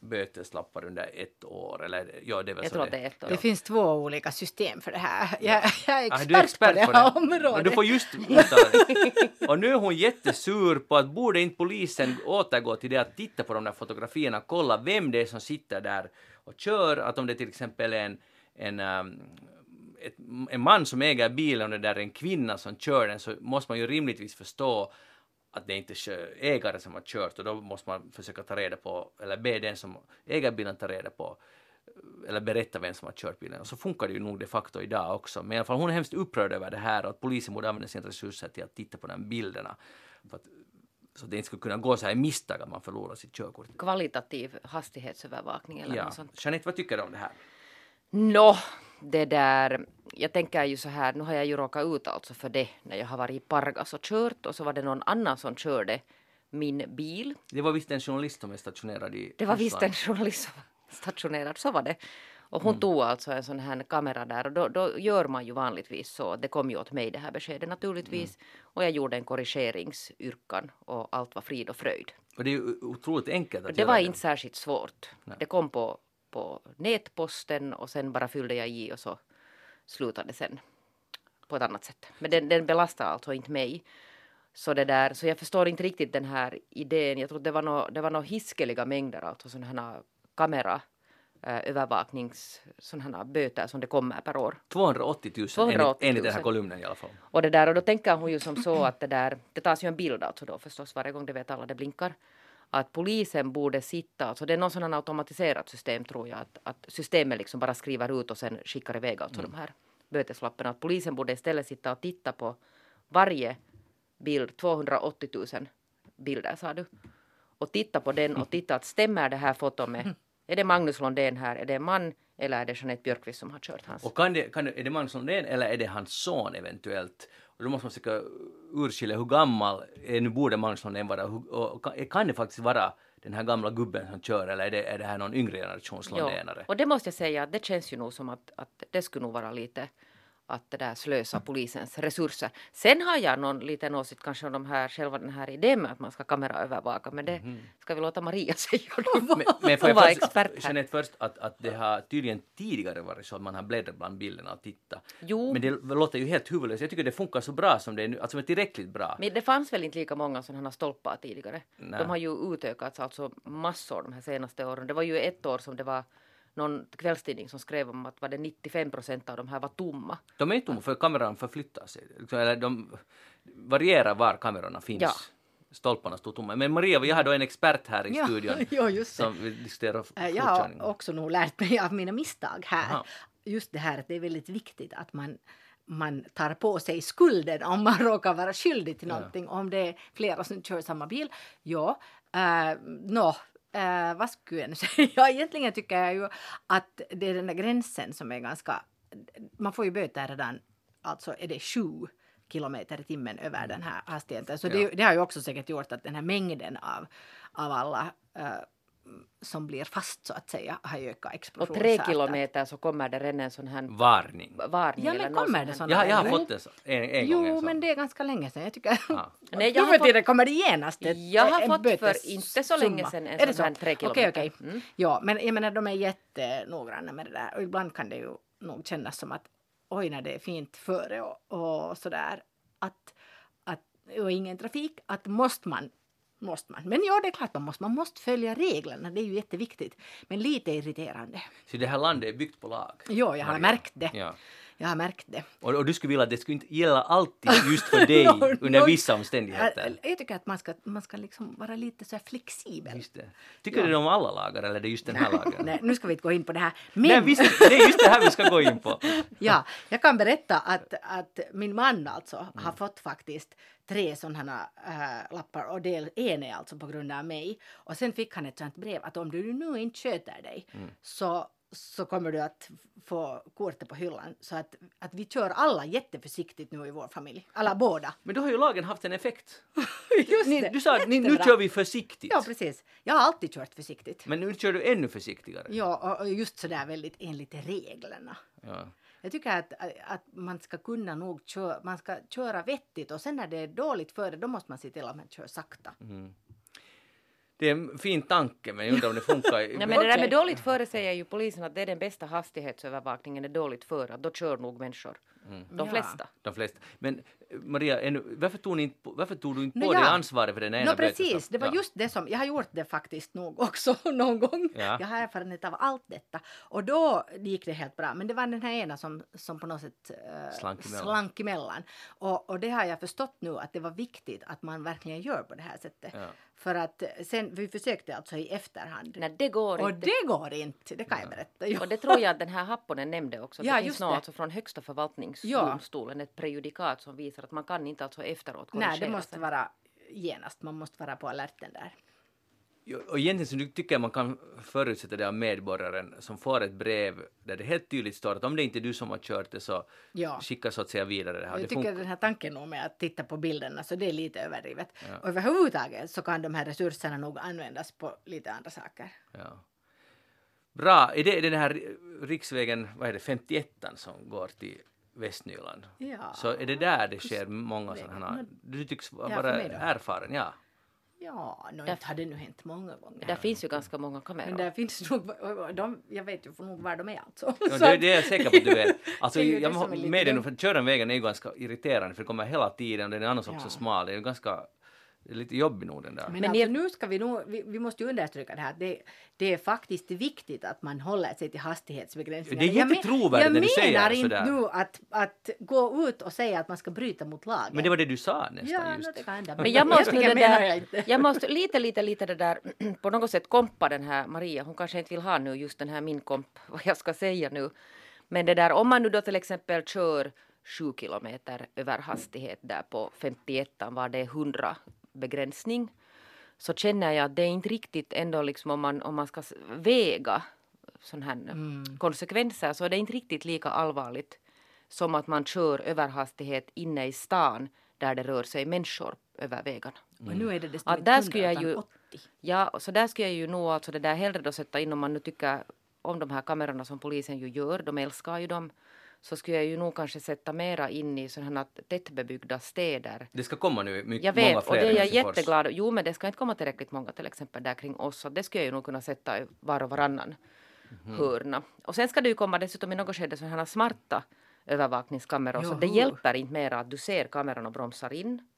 böteslappar under ett år. Eller, ja, det är väl Jag så tror att det är ett år. Det finns två olika system för det här. Jag, jag är Ah, expert, du är expert på det på här det. området. Och du får just det. Och nu är hon jättesur på att borde inte polisen återgå till det att titta på de där fotografierna, kolla vem det är som sitter där och kör, att om det till exempel är en, en, um, ett, en man som äger bilen och det där är en kvinna som kör den så måste man ju rimligtvis förstå att det inte är ägaren som har kört och då måste man försöka ta reda på, eller be den som äger bilen ta reda på eller berätta vem som har kört bilen. Och så funkar det ju nog de facto idag också. Men i alla fall hon är hemskt upprörd över det här och att polisen borde använda sina resurser till att titta på de här bilderna. Att, så att det inte skulle kunna gå så här i misstag att man förlorar sitt körkort. Kvalitativ hastighetsövervakning eller Ja. något sånt. Jeanette, vad tycker du om det här? Nå, det där. Jag tänker ju så här, nu har jag ju råkat ut alltså för det när jag har varit i Pargas och kört och så var det någon annan som körde min bil. Det var visst en journalist som är stationerad i Det var visst en journalist som var stationerad, så var det. Och hon tog alltså en sån här kamera där och då, då gör man ju vanligtvis så. Det kom ju åt mig det här beskedet naturligtvis. Och jag gjorde en korrigeringsyrkan och allt var frid och fröjd. Och det är ju otroligt enkelt att Det göra var inte särskilt svårt. Nej. Det kom på, på nätposten och sen bara fyllde jag i och så slutade sen på ett annat sätt. Men den, den belastar alltså inte mig. Så, det där, så jag förstår inte riktigt den här idén. Jag tror det var nå det var nå hiskeliga mängder alltså sådana här kamera eh, övervaknings sådana här böter som det kommer per år. 280 000, 280 000. Enligt, enligt den här kolumnen i alla fall. Och det där och då tänker hon ju som så att det där, det tas ju en bild alltså då förstås varje gång det vet alla det blinkar. Att polisen borde sitta, alltså det är någon sån automatiserat system tror jag, att, att systemet liksom bara skriver ut och sen skickar iväg alltså de här böteslapparna. Att polisen borde istället sitta och titta på varje bild, 280 000 bilder sa du. Och titta på den och titta att stämmer det här fotot med, är det Magnus Londén här, är det en man eller är det Jeanette Björkqvist som har kört hans? Och kan det, kan är det Magnus Lundén eller är det hans son eventuellt? Och då måste man försöka urskilja hur gammal är nu borde Magnus Lundén vara och, kan, det faktiskt vara den här gamla gubben som kör eller är det, är det här någon yngre generations Jo, Lundénare? och det måste jag säga att det känns ju nog som att, att det skulle nog vara lite att det där slösa polisens resurser. Sen har jag någon liten åsikt kanske om de här, själva den här idén med att man ska kameraövervaka men det ska vi låta Maria säga. Men, men får var jag expert först. Jeanette, först att, att det har tydligen tidigare varit så att man har bläddrat bland bilderna och tittat. Jo. Men det låter ju helt huvudlöst. Jag tycker det funkar så bra som det är nu, alltså tillräckligt bra. Men det fanns väl inte lika många sådana stolpar tidigare. Nej. De har ju utökats alltså massor de här senaste åren. Det var ju ett år som det var någon kvällstidning som skrev om att var det 95 procent av de här var tomma. De är inte tomma för kameran förflyttar sig. Eller de varierar var kamerorna finns. Ja. Stolparna står tomma. Men Maria, jag har då en expert här i Ja, studion ja, som vill diskutera Eh, Jag har också nog lärt mig av mina misstag här. Aha. Just det här att det är väldigt viktigt att man, man tar på sig skulden om man råkar vara skyldig till Ja. någonting. Om det är flera som kör samma bil. Ja, uh, nå, eh, vad skulle jag säga? Ja, egentligen tycker jag ju att det är den där gränsen som är ganska... Man får ju böter redan, alltså är det sju kilometer i timmen över den här hastigheten. Så det, Ja. det har ju också säkert gjort att den här mängden av, av alla eh, som blir fast så att säga har ökat Och explosionsartat. tre kilometer så kommer det redan en sån här Varning. varning. Ja, men kommer sån det här- såna? Jag, jag har fått det så, en, en gång. Jo, en sån. men det är ganska länge sedan. Jag tycker Ja. Nej, jag har för fått- kommer det genast ett, Jag har en fått för bötessumma. inte så länge sedan en Är sån här så? tre Okej, kilometer. okej. Mm. Ja, men jag menar de är jättenoggranna med det där och ibland kan det ju nog kännas som att oj när det är fint före och, och sådär att, att och ingen trafik att måste man Måste man. Men ja, det är klart man måste. Man måste följa reglerna. Det är ju jätteviktigt. Men lite irriterande. Så det här landet är byggt på lag. Jo, jag har märkt det. Ja. Jag har märkt det. Och, och du skulle vilja att det skulle inte gälla alltid just för dig No, under no. vissa omständigheter. Jag, jag tycker att man ska, man ska liksom vara lite så flexibel. Just det. Tycker du det om alla lagar eller är det just den här lagen? Nej, nu ska vi inte gå in på det här. Men Nej, visst, det är just det här vi ska gå in på. ja, jag kan berätta att, att min man alltså Mm. har fått faktiskt tre sådana äh, lappar och del, en är alltså på grund av mig. Och sen fick han ett sånt brev att om du nu inte sköter dig Mm. så så kommer du att få kortet på hyllan. Så att, att vi kör alla jätteförsiktigt nu i vår familj. Alla båda. Men då har ju lagen haft en effekt. Just Ni, det. du sa att ni, nu kör vi försiktigt. Ja, precis. Jag har alltid kört försiktigt. Men nu kör du ännu försiktigare. Ja, och just sådär väldigt enligt reglerna. Ja. Jag tycker att, att man ska kunna nog köra, man ska köra vettigt och sen när det är dåligt före då måste man se till att man kör sakta. Mm. Det är en fin tanke men jag undrar om det funkar. Nej, men det där med dåligt före säger ju polisen att det är den bästa hastighetsövervakningen är dåligt före. Då kör nog människor. De Ja. flesta. De flesta. Men eh, Maria, ännu, varför, tog ni inte, varför tog du inte på ja. dig ansvaret för den ena Nå precis, det var ja. just det som, jag har gjort det faktiskt nog också någon gång. Ja. Jag har erfarenhet av allt detta. Och då gick det helt bra. Men det var den här ena som, som på något sätt eh, Slank emellan. slank emellan. Och, och det har jag förstått nu att det var viktigt att man verkligen gör på det här sättet. Ja. För att eh, sen, vi försökte alltså i efterhand. Nej, det går Och inte. det går inte, det kan jag berätta. Och det tror jag att den här Happonen nämnde också. Ja, det finns det. alltså från högsta förvaltningsdomstolen ett prejudikat som visar att man kan inte alltså efteråt korrigera Nej, det måste sig. vara genast. Man måste vara på alerten där. Och egentligen så du tycker man kan förutsätta det av medborgaren som får ett brev där det helt tydligt står att om det inte är du som har kört det så Ja. skicka så att säga vidare det här. Jag Det tycker den här tanken nog med att titta på bilderna så det är lite överdrivet. Ja. Och överhuvudtaget så kan de här resurserna nog användas på lite andra saker. Ja. Bra, är det den här riksvägen, vad är det, 51 som går till Västnyland? Ja. Så är det där det sker många sådana här, du tycks Ja, vara då. erfaren, ja. Ja, no, inte har det nu hänt många gånger. Där finns ju ganska många kameror. Men där finns nog, de, jag vet ju nog var de är alltså. Ja, det, det är jag säker på att du vet. Alltså, jag lite med dig nu, för att köra den vägen är ju ganska irriterande för det kommer hela tiden och den är annars också Ja. smal. Det är ju ganska, det är lite jobbig nog den där. Men, Men alltså, det- nu ska vi nog, vi, vi måste ju understryka det här, att det, det är faktiskt viktigt att man håller sig till hastighetsbegränsningar. Det är Jag men- jättetrovärdigt när du säger Jag menar sådär. inte nu att, att gå ut och säga att man ska bryta mot lagen. Men det var det du sa nästan Ja, just. no, det kan hända. Men jag måste, det jag där, inte. jag måste lite, lite, lite det där på något sätt kompa den här Maria. Hon kanske inte vill ha nu just den här min komp, vad jag ska säga nu. Men det där om man nu då till exempel kör 7 kilometer över hastighet där på 51 var det är 100 begränsning. Så känner jag att det är inte riktigt ändå liksom om man, om man ska väga sån här konsekvenser så är det inte riktigt lika allvarligt som att man kör över hastighet inne i stan där det rör sig människor över vägarna. Och nu är det desto Att där 100 skulle jag ju, 80. ja, så där skulle jag ju nog alltså det där hellre då sätta in om man nu tycker om de här kamerorna som polisen ju gör, de älskar ju dem, så skulle jag ju nog kanske sätta mera in i sådana tättbebyggda städer. Det ska komma nu mycket, Jag många vet, och fler det är jag jätteglad Jo, men det ska inte komma tillräckligt många till exempel där kring oss, så det skulle jag ju nog kunna sätta var och varannan Mhm. hörna. Och sen ska det ju komma dessutom i något skede sådana smarta övervakningskameror, så det hjälper inte mera att du ser kameran och bromsar in,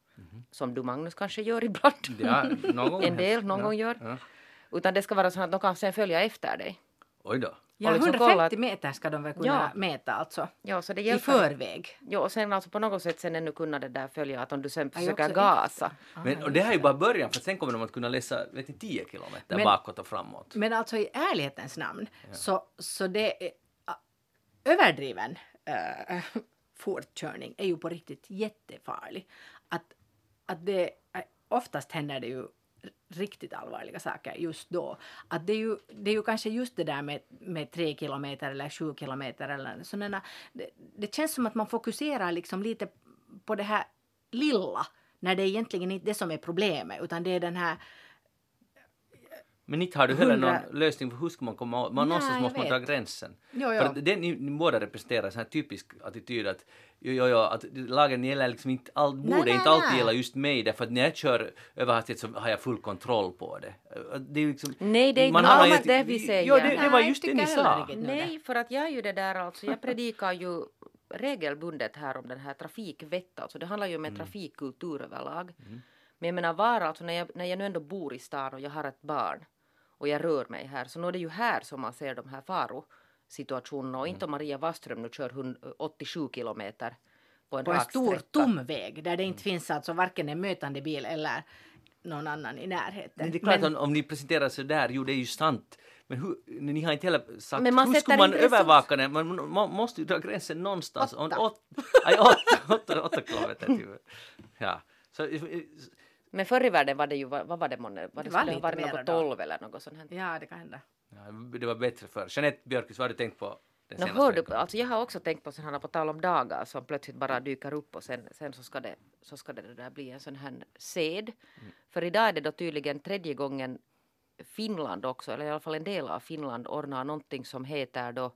som du Magnus kanske gör ibland. Ja, någon gång en del någon ja. gång gör. Ja. Utan det ska vara så att de kan sen följa efter dig. Oj då. Ja, och liksom 150 kolla att- meter ska de väl kunna Ja. mäta alltså. Ja, så det I hjälper. förväg. Ja, och sen alltså på något sätt sen ännu kunna det där följa att om du sen Ja, försöker gasa. Men, och det här är ju bara början för sen kommer de att kunna läsa vet ni, 10 kilometer Men- bakåt och framåt. Men alltså i ärlighetens namn så, så det är, ä, överdriven äh, fortkörning är ju på riktigt jättefarlig. Att, att det, äh, oftast händer det ju riktigt allvarliga saker just då. Att det, är ju, det är ju kanske just det där med, med tre kilometer eller sju kilometer eller sådana. Det, det känns som att man fokuserar liksom lite på det här lilla när det är egentligen inte det som är problemet utan det är den här men inte har du heller någon lösning för hur ska man komma åt, man, Nej, någonstans måste man dra gränsen. Jo, För jo. att det ni, ni båda representerar sån här typisk attityd att jo, jo, jo, att lagen gäller liksom inte, all, borde nej, inte alltid nej. gälla just mig därför att när jag kör över hastighet så har jag full kontroll på det. Det är liksom, Nej, det är inte har alls det vi säger. Jo, det, det var Nej, just det ni sa. Nej, för att jag är ju det där alltså, jag predikar ju regelbundet här om den här trafikvett, alltså det handlar ju om en trafikkultur överlag. Men jag menar var alltså när jag, när jag nu ändå bor i stan och jag har ett barn och jag rör mig här, så nu är det ju här som man ser de här farosituationerna och inte om Maria Waström nu kör hund- 87 kilometer på en på en stor sträcka. tom väg där det inte finns alltså varken en mötande bil eller någon annan i närheten. Men det är klart Men- om, om ni presenterar så där, jo det är ju sant. Men hur, ni har inte heller sagt Men man hur skulle man övervaka det? Man, man måste ju dra gränsen någonstans. Åtta. Åt, aj, åtta, åtta, åtta kilometer till. Ja. Så, Men förr i världen var det ju, vad vad var det månne? Var det Det var skulle ha lite varit mera något då. 12 eller något sånt här. Ja, det kan hända. ja, det var bättre förr. Jeanette Björkis, vad har du tänkt på den No, senaste hör du, alltså jag har också tänkt på sådana på tal om dagar som plötsligt bara dyker upp och sen, sen så, ska det, så ska det där bli en sån här sed. För idag är det då tydligen tredje gången Finland också, eller i alla fall en del av Finland ordnar någonting som heter då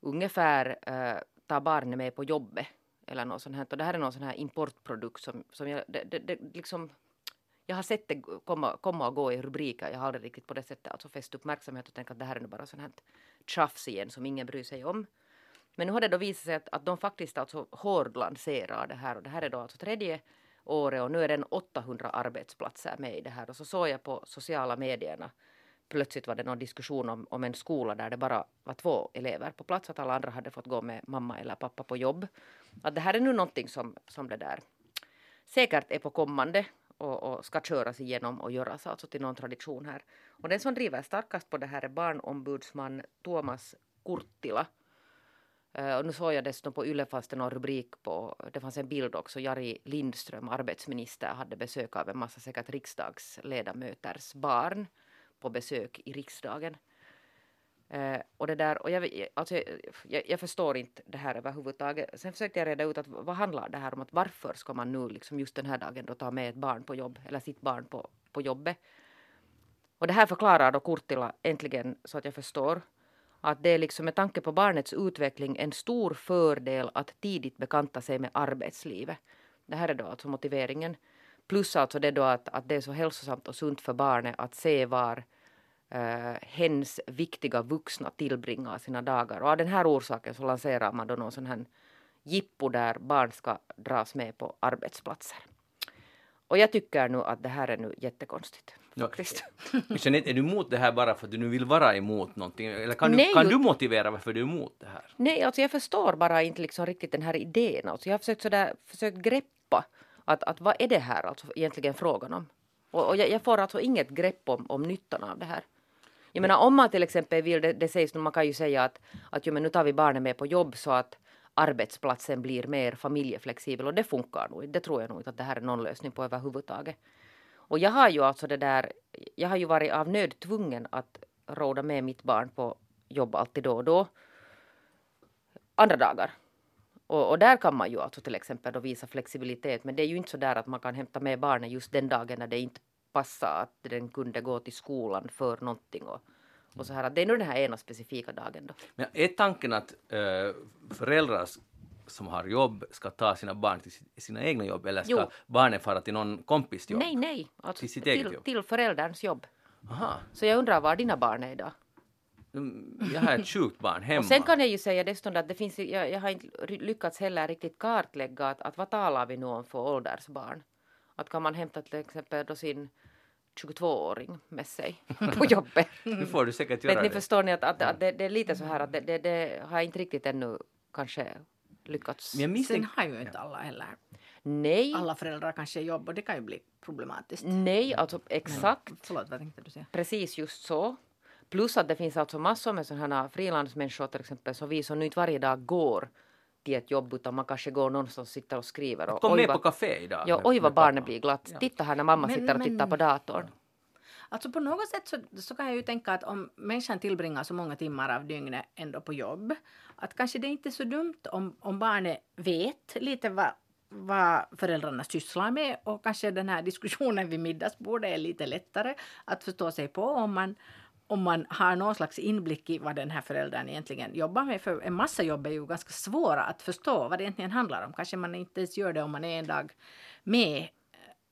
ungefär äh, ta barnet med på jobbet eller något sånt här. Och det här är någon sån här importprodukt som, som jag, det, det, det, liksom, jag har sett det komma, komma och gå i rubriker. Jag har aldrig riktigt på det sättet alltså fäst uppmärksamhet och tänkt att det här är nu bara sånt här tjafs igen som ingen bryr sig om. Men nu har det då visat sig att, att de faktiskt alltså hårdlanserar det här och det här är då alltså tredje året och nu är det 800 arbetsplatser med i det här och så såg jag på sociala medierna plötsligt var det någon diskussion om, om en skola där det bara var två elever på plats att alla andra hade fått gå med mamma eller pappa på jobb. Att det här är nu någonting som, som det där säkert är på kommande och, och ska köras igenom och göras alltså till någon tradition här. Och den som driver starkast på det här är barnombudsman Tuomas Kurttila. Eh, och nu såg jag dessutom på Yle fanns det någon rubrik på, det fanns en bild också, Jari Lindström, arbetsminister, hade besök av en massa säkert riksdagsledamöters barn på besök i riksdagen. Eh, och det där, och jag, alltså, jag, jag förstår inte det här överhuvudtaget. Sen försökte jag reda ut att vad handlar det här om? Att varför ska man nu liksom just den här dagen då ta med ett barn på jobb eller sitt barn på, på jobbet? Och det här förklarar då Kurtila äntligen så att jag förstår att det är liksom med tanke på barnets utveckling en stor fördel att tidigt bekanta sig med arbetslivet. Det här är då alltså motiveringen. Plus alltså det då att, att det är så hälsosamt och sunt för barnet att se var eh, hens viktiga vuxna tillbringar sina dagar. Och av den här orsaken så lanserar man då någon sån här jippo där barn ska dras med på arbetsplatser. Och jag tycker nu att det här är nu jättekonstigt. Ja. Jeanette, är du emot det här bara för att du nu vill vara emot någonting? Eller kan, du, Nej, kan du motivera varför du är emot det här? Nej, alltså jag förstår bara inte liksom riktigt den här idén. Alltså jag har försökt, sådär, försökt greppa att, att vad är det här alltså egentligen frågan om? Och, och jag, jag får alltså inget grepp om, om nyttan av det här. Jag menar om man till exempel vill, det, det sägs, nu, man kan ju säga att, att jo, men nu tar vi barnen med på jobb så att arbetsplatsen blir mer familjeflexibel och det funkar nog. Det tror jag nog inte att det här är någon lösning på överhuvudtaget. Och jag har ju alltså det där, jag har ju varit av nöd tvungen att råda med mitt barn på jobb alltid då och då. Andra dagar. Och, och där kan man ju alltså till exempel då visa flexibilitet men det är ju inte så där att man kan hämta med barnen just den dagen när det inte passar att den kunde gå till skolan för någonting och, och så här. Att det är nog den här ena specifika dagen då. Men är tanken att eh, föräldrar som har jobb ska ta sina barn till si- sina egna jobb eller ska Jo. barnen fara till någon kompis jobb? Nej, nej. Alltså, Till sitt eget till, jobb? till förälderns jobb. Aha. Så jag undrar var dina barn är idag. Mm, Jag har ett sjukt barn hemma. Och sen kan jag ju säga dessutom att det finns, jag, jag har inte lyckats heller riktigt kartlägga att, att vad talar vi nu om för åldersbarn. Att kan man hämta till exempel då sin 22-åring med sig på jobbet. Nu får du säkert göra Men ni det. förstår ni att, att, att det, det är lite så här att det, det, det har jag inte riktigt ännu kanske lyckats. Men jag Sen misstänker... har ju inte alla heller. Nej, Alla föräldrar kanske jobb och det kan ju bli problematiskt. nej, alltså exakt. Förlåt, vad tänkte du säga? Precis just så. Plus att det finns alltså massor med sådana här frilansmänniskor till exempel som vi som nu inte varje dag går till ett jobb utan man kanske går någonstans och sitter och skriver. Och, Kom vad- på café idag. Ja, oj vad barnet blir glatt. Ja. Titta här när mamma Men- sitter och men- tittar på datorn. Alltså på något sätt så, så kan jag ju tänka att om människan tillbringar så många timmar av dygnet ändå på jobb, att kanske det inte är så dumt om, om barnet vet lite vad, vad föräldrarna sysslar med och kanske den här diskussionen vid middagsbordet är lite lättare att förstå sig på om man, om man har någon slags inblick i vad den här föräldern egentligen jobbar med. För en massa jobb är ju ganska svåra att förstå vad det egentligen handlar om. Kanske man inte ens gör det om man är en dag med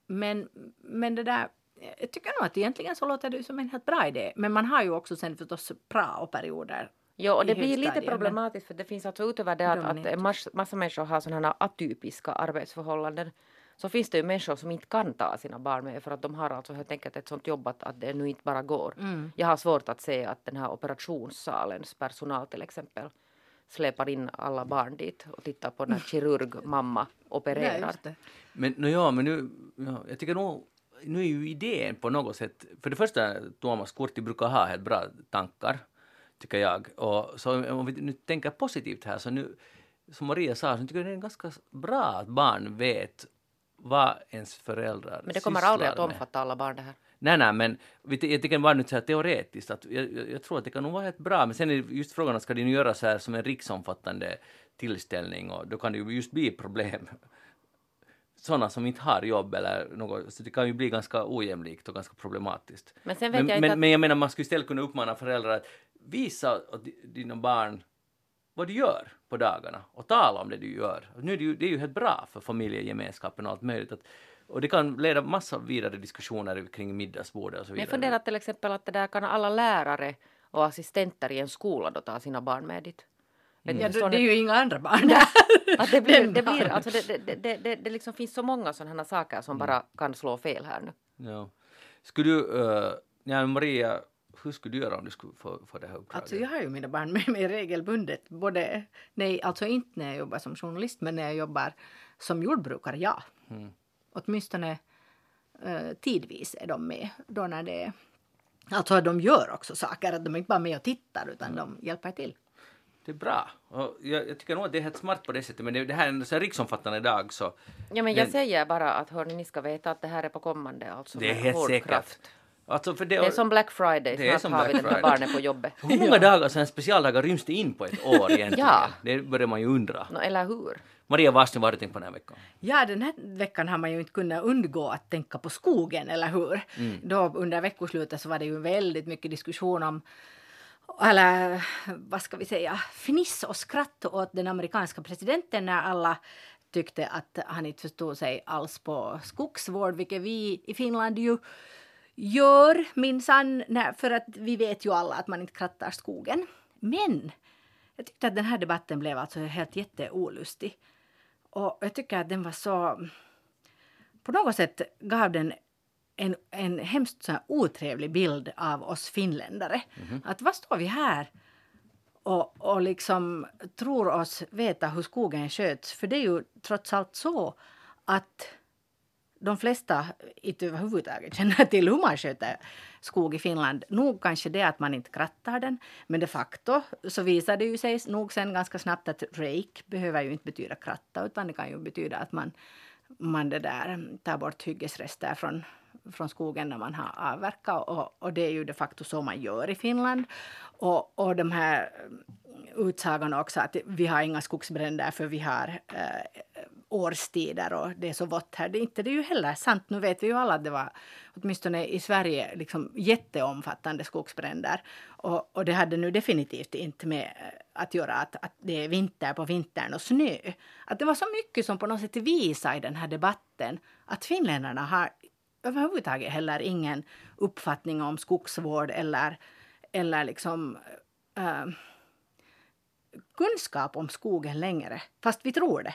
men, men det där, jag tycker nog att egentligen så låter det som en helt bra idé. Men man har ju också sen förstås prao-perioder. Jo, och det blir lite problematiskt för det finns alltså utöver det att, att massa människor har sådana här atypiska arbetsförhållanden så finns det ju människor som inte kan ta sina barn med för att de har alltså helt enkelt ett sånt jobb att, att det nu inte bara går. Mm. Jag har svårt att se att den här operationssalens personal till exempel släpar in alla barn dit och tittar på när kirurgmamma Nej, opererar. det. Men, no, ja, men nu, ja, jag tycker nog, nu är ju idén på något sätt, för det första, Tuomas Kurti brukar ha helt bra tankar, tycker jag. Och så om vi nu tänker positivt här, så nu, som Maria sa, så tycker jag det är ganska bra att barn vet vad ens föräldrar Men det kommer aldrig att med. omfatta alla barn det här. Nej, nej, men jag tycker bara nu så här teoretiskt att jag, jag, tror att det kan nog vara helt bra. Men sen är just frågan, ska det nu göra så här som en riksomfattande tillställning och då kan det ju just bli problem. Sådana som inte har jobb eller något, så det kan ju bli ganska ojämlikt och ganska problematiskt. Men Men, jag men, att... men jag menar, man skulle istället kunna uppmana föräldrar att visa dina barn vad du gör på dagarna och tala om det du gör. Nu är det, ju, det är ju helt bra för familjegemenskapen och allt möjligt. Att, och det kan leda massa vidare diskussioner kring middagsbordet och så Men vidare. jag funderar till exempel att det där kan alla lärare och assistenter i en skola då ta sina barn med dit. Ni, Ja, det, det är ju inga andra barn där. Att det blir, det, blir alltså det, det, det, det, det liksom finns så många sådana saker som bara kan slå fel här nu. Ja. Skulle du, uh, ja, Maria, hur skulle du göra om du skulle få, få det här uppdraget? Alltså jag har ju mina barn med mig regelbundet. Både, nej, alltså inte när jag jobbar som journalist men när jag jobbar som jordbrukare, ja. Mm. Åtminstone eh, tidvis är de med. Då när det alltså de gör också saker, att de är inte bara med och tittar utan de hjälper till. Det är bra. Och jag, jag tycker nog att det är helt smart på det sättet, men det, det här är en så här riksomfattande dag så Ja men jag Men- säger bara att hörni, ni ska veta att det här är på kommande alltså det är helt hård säkert. Alltså för det, Det är som Black Friday, Det är snart som har Black vi Friday. barnen på jobbet. Hur många dagar, så här specialdagar ryms det in på ett år egentligen? Ja. Det börjar man ju undra. Nå, eller hur? Maria vad har du tänkt på den här veckan? Ja, den här veckan har man ju inte kunnat undgå att tänka på skogen, eller hur? Mm. Då under veckoslutet så var det ju väldigt mycket diskussion om eller vad ska vi säga, fniss och skratt åt den amerikanska presidenten när alla tyckte att han inte förstod sig alls på skogsvård, vilket vi i Finland ju gör minsann, för att vi vet ju alla att man inte krattar skogen. Men jag tyckte att den här debatten blev alltså helt jätteolustig. Och jag tycker att den var så... På något sätt gav den en, en hemskt så här otrevlig bild av oss finländare. Att vad står vi här och, och liksom tror oss veta hur skogen sköts? För det är ju trots allt så att de flesta inte överhuvudtaget känner till hur man sköter skog i Finland. Nog kanske det att man inte krattar den, men de facto så visar det ju sig nog sen ganska snabbt att rake behöver ju inte betyda kratta, utan det kan ju betyda att man, man det där, tar bort hyggesrester från, från skogen när man har avverkat. Och, och det är ju de facto så man gör i Finland. Och, och de här Utsagan också att vi har inga skogsbränder för vi har eh, årstider och det är så vått här. Det är inte det är ju heller sant. Nu vet vi ju alla att det var åtminstone i Sverige liksom jätteomfattande skogsbränder. Och, och det hade nu definitivt inte med eh, att göra att, att det är vinter på vintern och snö. Att det var så mycket som på något sätt visade i den här debatten att finländarna har överhuvudtaget heller ingen uppfattning om skogsvård eller, eller liksom eh, kunskap om skogen längre, fast vi tror det.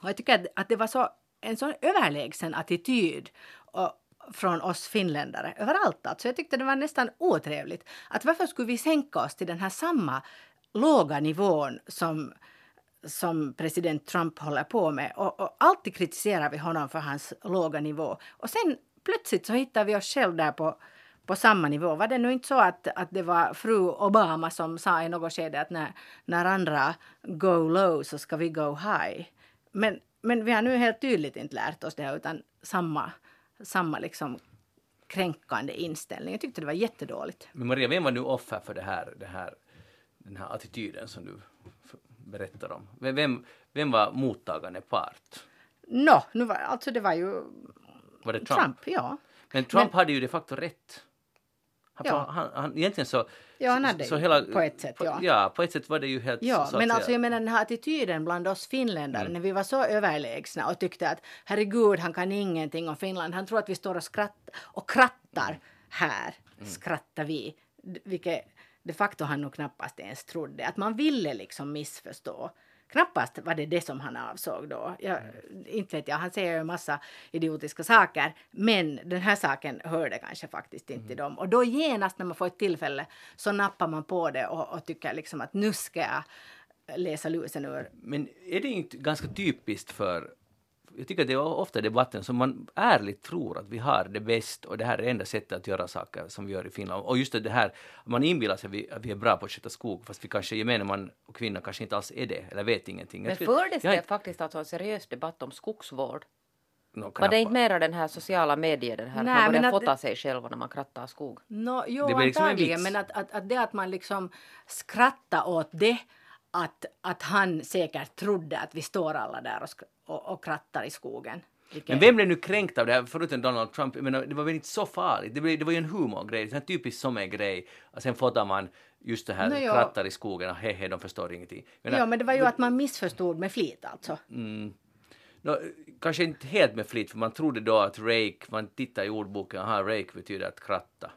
Och jag tycker att, det var så, en sån överlägsen attityd och, från oss finländare överallt. Alltså jag tyckte det var nästan otrevligt. Att varför skulle vi sänka oss till den här samma låga nivån som, som president Trump håller på med. Och, och alltid kritiserar vi honom för hans låga nivå. Och sen plötsligt så hittar vi oss själva där på, på samma nivå. Var det nu inte så att, att det var fru Obama som sa i något skede att när, när andra go low så ska vi go high. Men, men vi har nu helt tydligt inte lärt oss det utan samma, samma liksom kränkande inställning. Jag tyckte det var jättedåligt. Men Maria, vem var nu offer för det här, det här, den här attityden som du berättar om? Vem, vem, var mottagande part? Nu var, alltså det var ju Var det Trump? Trump, ja. Men Trump Men- hade ju de facto rätt. Han, Ja. han, han, egentligen så... Ja, han hade så ju, hela, på ett sätt, på, ja. Ja, på ett sätt var det ju helt Ja, så men alltså jag menar den här attityden bland oss finländare Mm. när vi var så överlägsna och tyckte att herregud, han kan ingenting om Finland. Han tror att vi står och, skratt, och krattar här, Mm. skrattar vi. Vilket de facto han nog knappast ens trodde. Att man ville liksom missförstå. Knappast var det det som han avsåg då. Jag, inte vet jag, han säger ju en massa idiotiska saker. Men den här saken hörde kanske faktiskt inte till dem. Och då genast när man får ett tillfälle så nappar man på det och, och tycker liksom att nu ska jag läsa lusen ur. Men är det inte ganska typiskt för jag tycker att det är ofta i debatten som man ärligt tror att vi har det bäst och det här är det enda sättet att göra saker som vi gör i Finland. Och just det här, man inbillar sig att vi, att vi är bra på att sköta skog fast vi kanske gemene man och kvinna kanske inte alls är det eller vet ingenting. Men fördes det faktiskt alltså en seriös debatt om skogsvård? Nå, Var det inte mera den här sociala medier, den här Nej, att man börjar fota sig själva när man krattar skog? No, jo, Det blir liksom en antagligen. vits. Men att, att, att det att man liksom skrattar åt det att, att han säkert trodde att vi står alla där och, och, och krattar i skogen. Vilket- Men vem blev nu kränkt av det här, förutom Donald Trump? Jag menar, det var väl inte så farligt? Det, blev, det var ju en humorgrej, en typisk som en grej. Och sen fotar man just det här, ja. krattar i skogen och hehe, de förstår ingenting. Menar, Ja, men det var ju att man missförstod med flit alltså. Mm. Nå, kanske inte helt med flit, för man trodde då att rake, man tittar i ordboken, aha, rake betyder att kratta.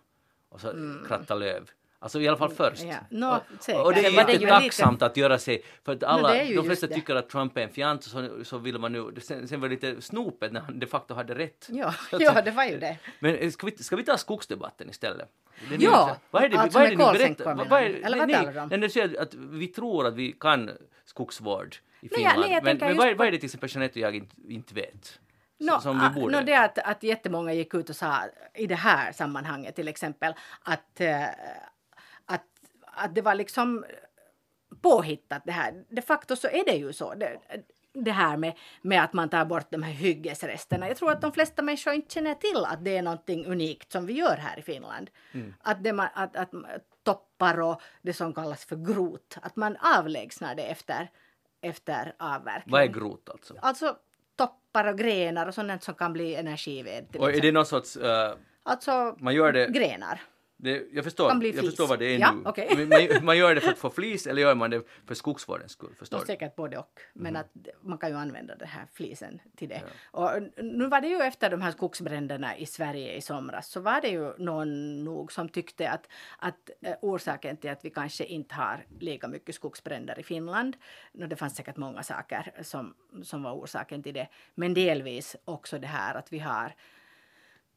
Och så kratta löv. Alltså i alla fall först. Mm. Ja, nå, och, och det är det tacksamt att göra sig, för att alla, är ju de flesta tycker att Trump är en fjant, så, så vill man nu, sen, sen var det lite snopet när han de facto hade rätt. Ja, att ja, det var ju det. Men eh, ska vi, ska vi ta skogsdebatten istället? Är Ja, vad är det, alltså vad är det nu? kolsänkor Berätta, menar vad är? Eller vad nej, talar du om? nej, när säger att vi tror att vi kan skogsvård i Nej, Finland, nej, jag men, men vad, är, vad är det till exempel Jeanette och jag inte, inte vet? Nå, som vi ah, borde? nå, det att, att jättemånga gick ut och sa i det här sammanhanget till exempel att, eh, att, det var liksom påhittat det här. De facto så är det ju så. Det, det här med, med att man tar bort de här hyggesresterna. Jag tror att de flesta människor inte känner till att det är någonting unikt som vi gör här i Finland. Att, det, man- att, att toppar och det som kallas för grot, att man avlägsnar det efter efter avverkning. Vad är grot alltså? Alltså toppar och grenar och sånt som kan bli energived. Och är det någon sorts, eh, Alltså man gör det, grenar. Det jag, förstår, jag förstår vad det är Ja, nu. Men Man, man gör det för att få flis eller gör man det för skogsvårdens skull? Förstår Och du? säkert både och. Men Mm. att man kan ju använda den här flisen till det. Och nu var det ju efter de här skogsbränderna i Sverige i somras så var det ju någon nog som tyckte att, att eh, orsaken till att vi kanske inte har lika mycket skogsbränder i Finland, no, det fanns säkert många saker som, som var orsaken till det, men delvis också det här att vi har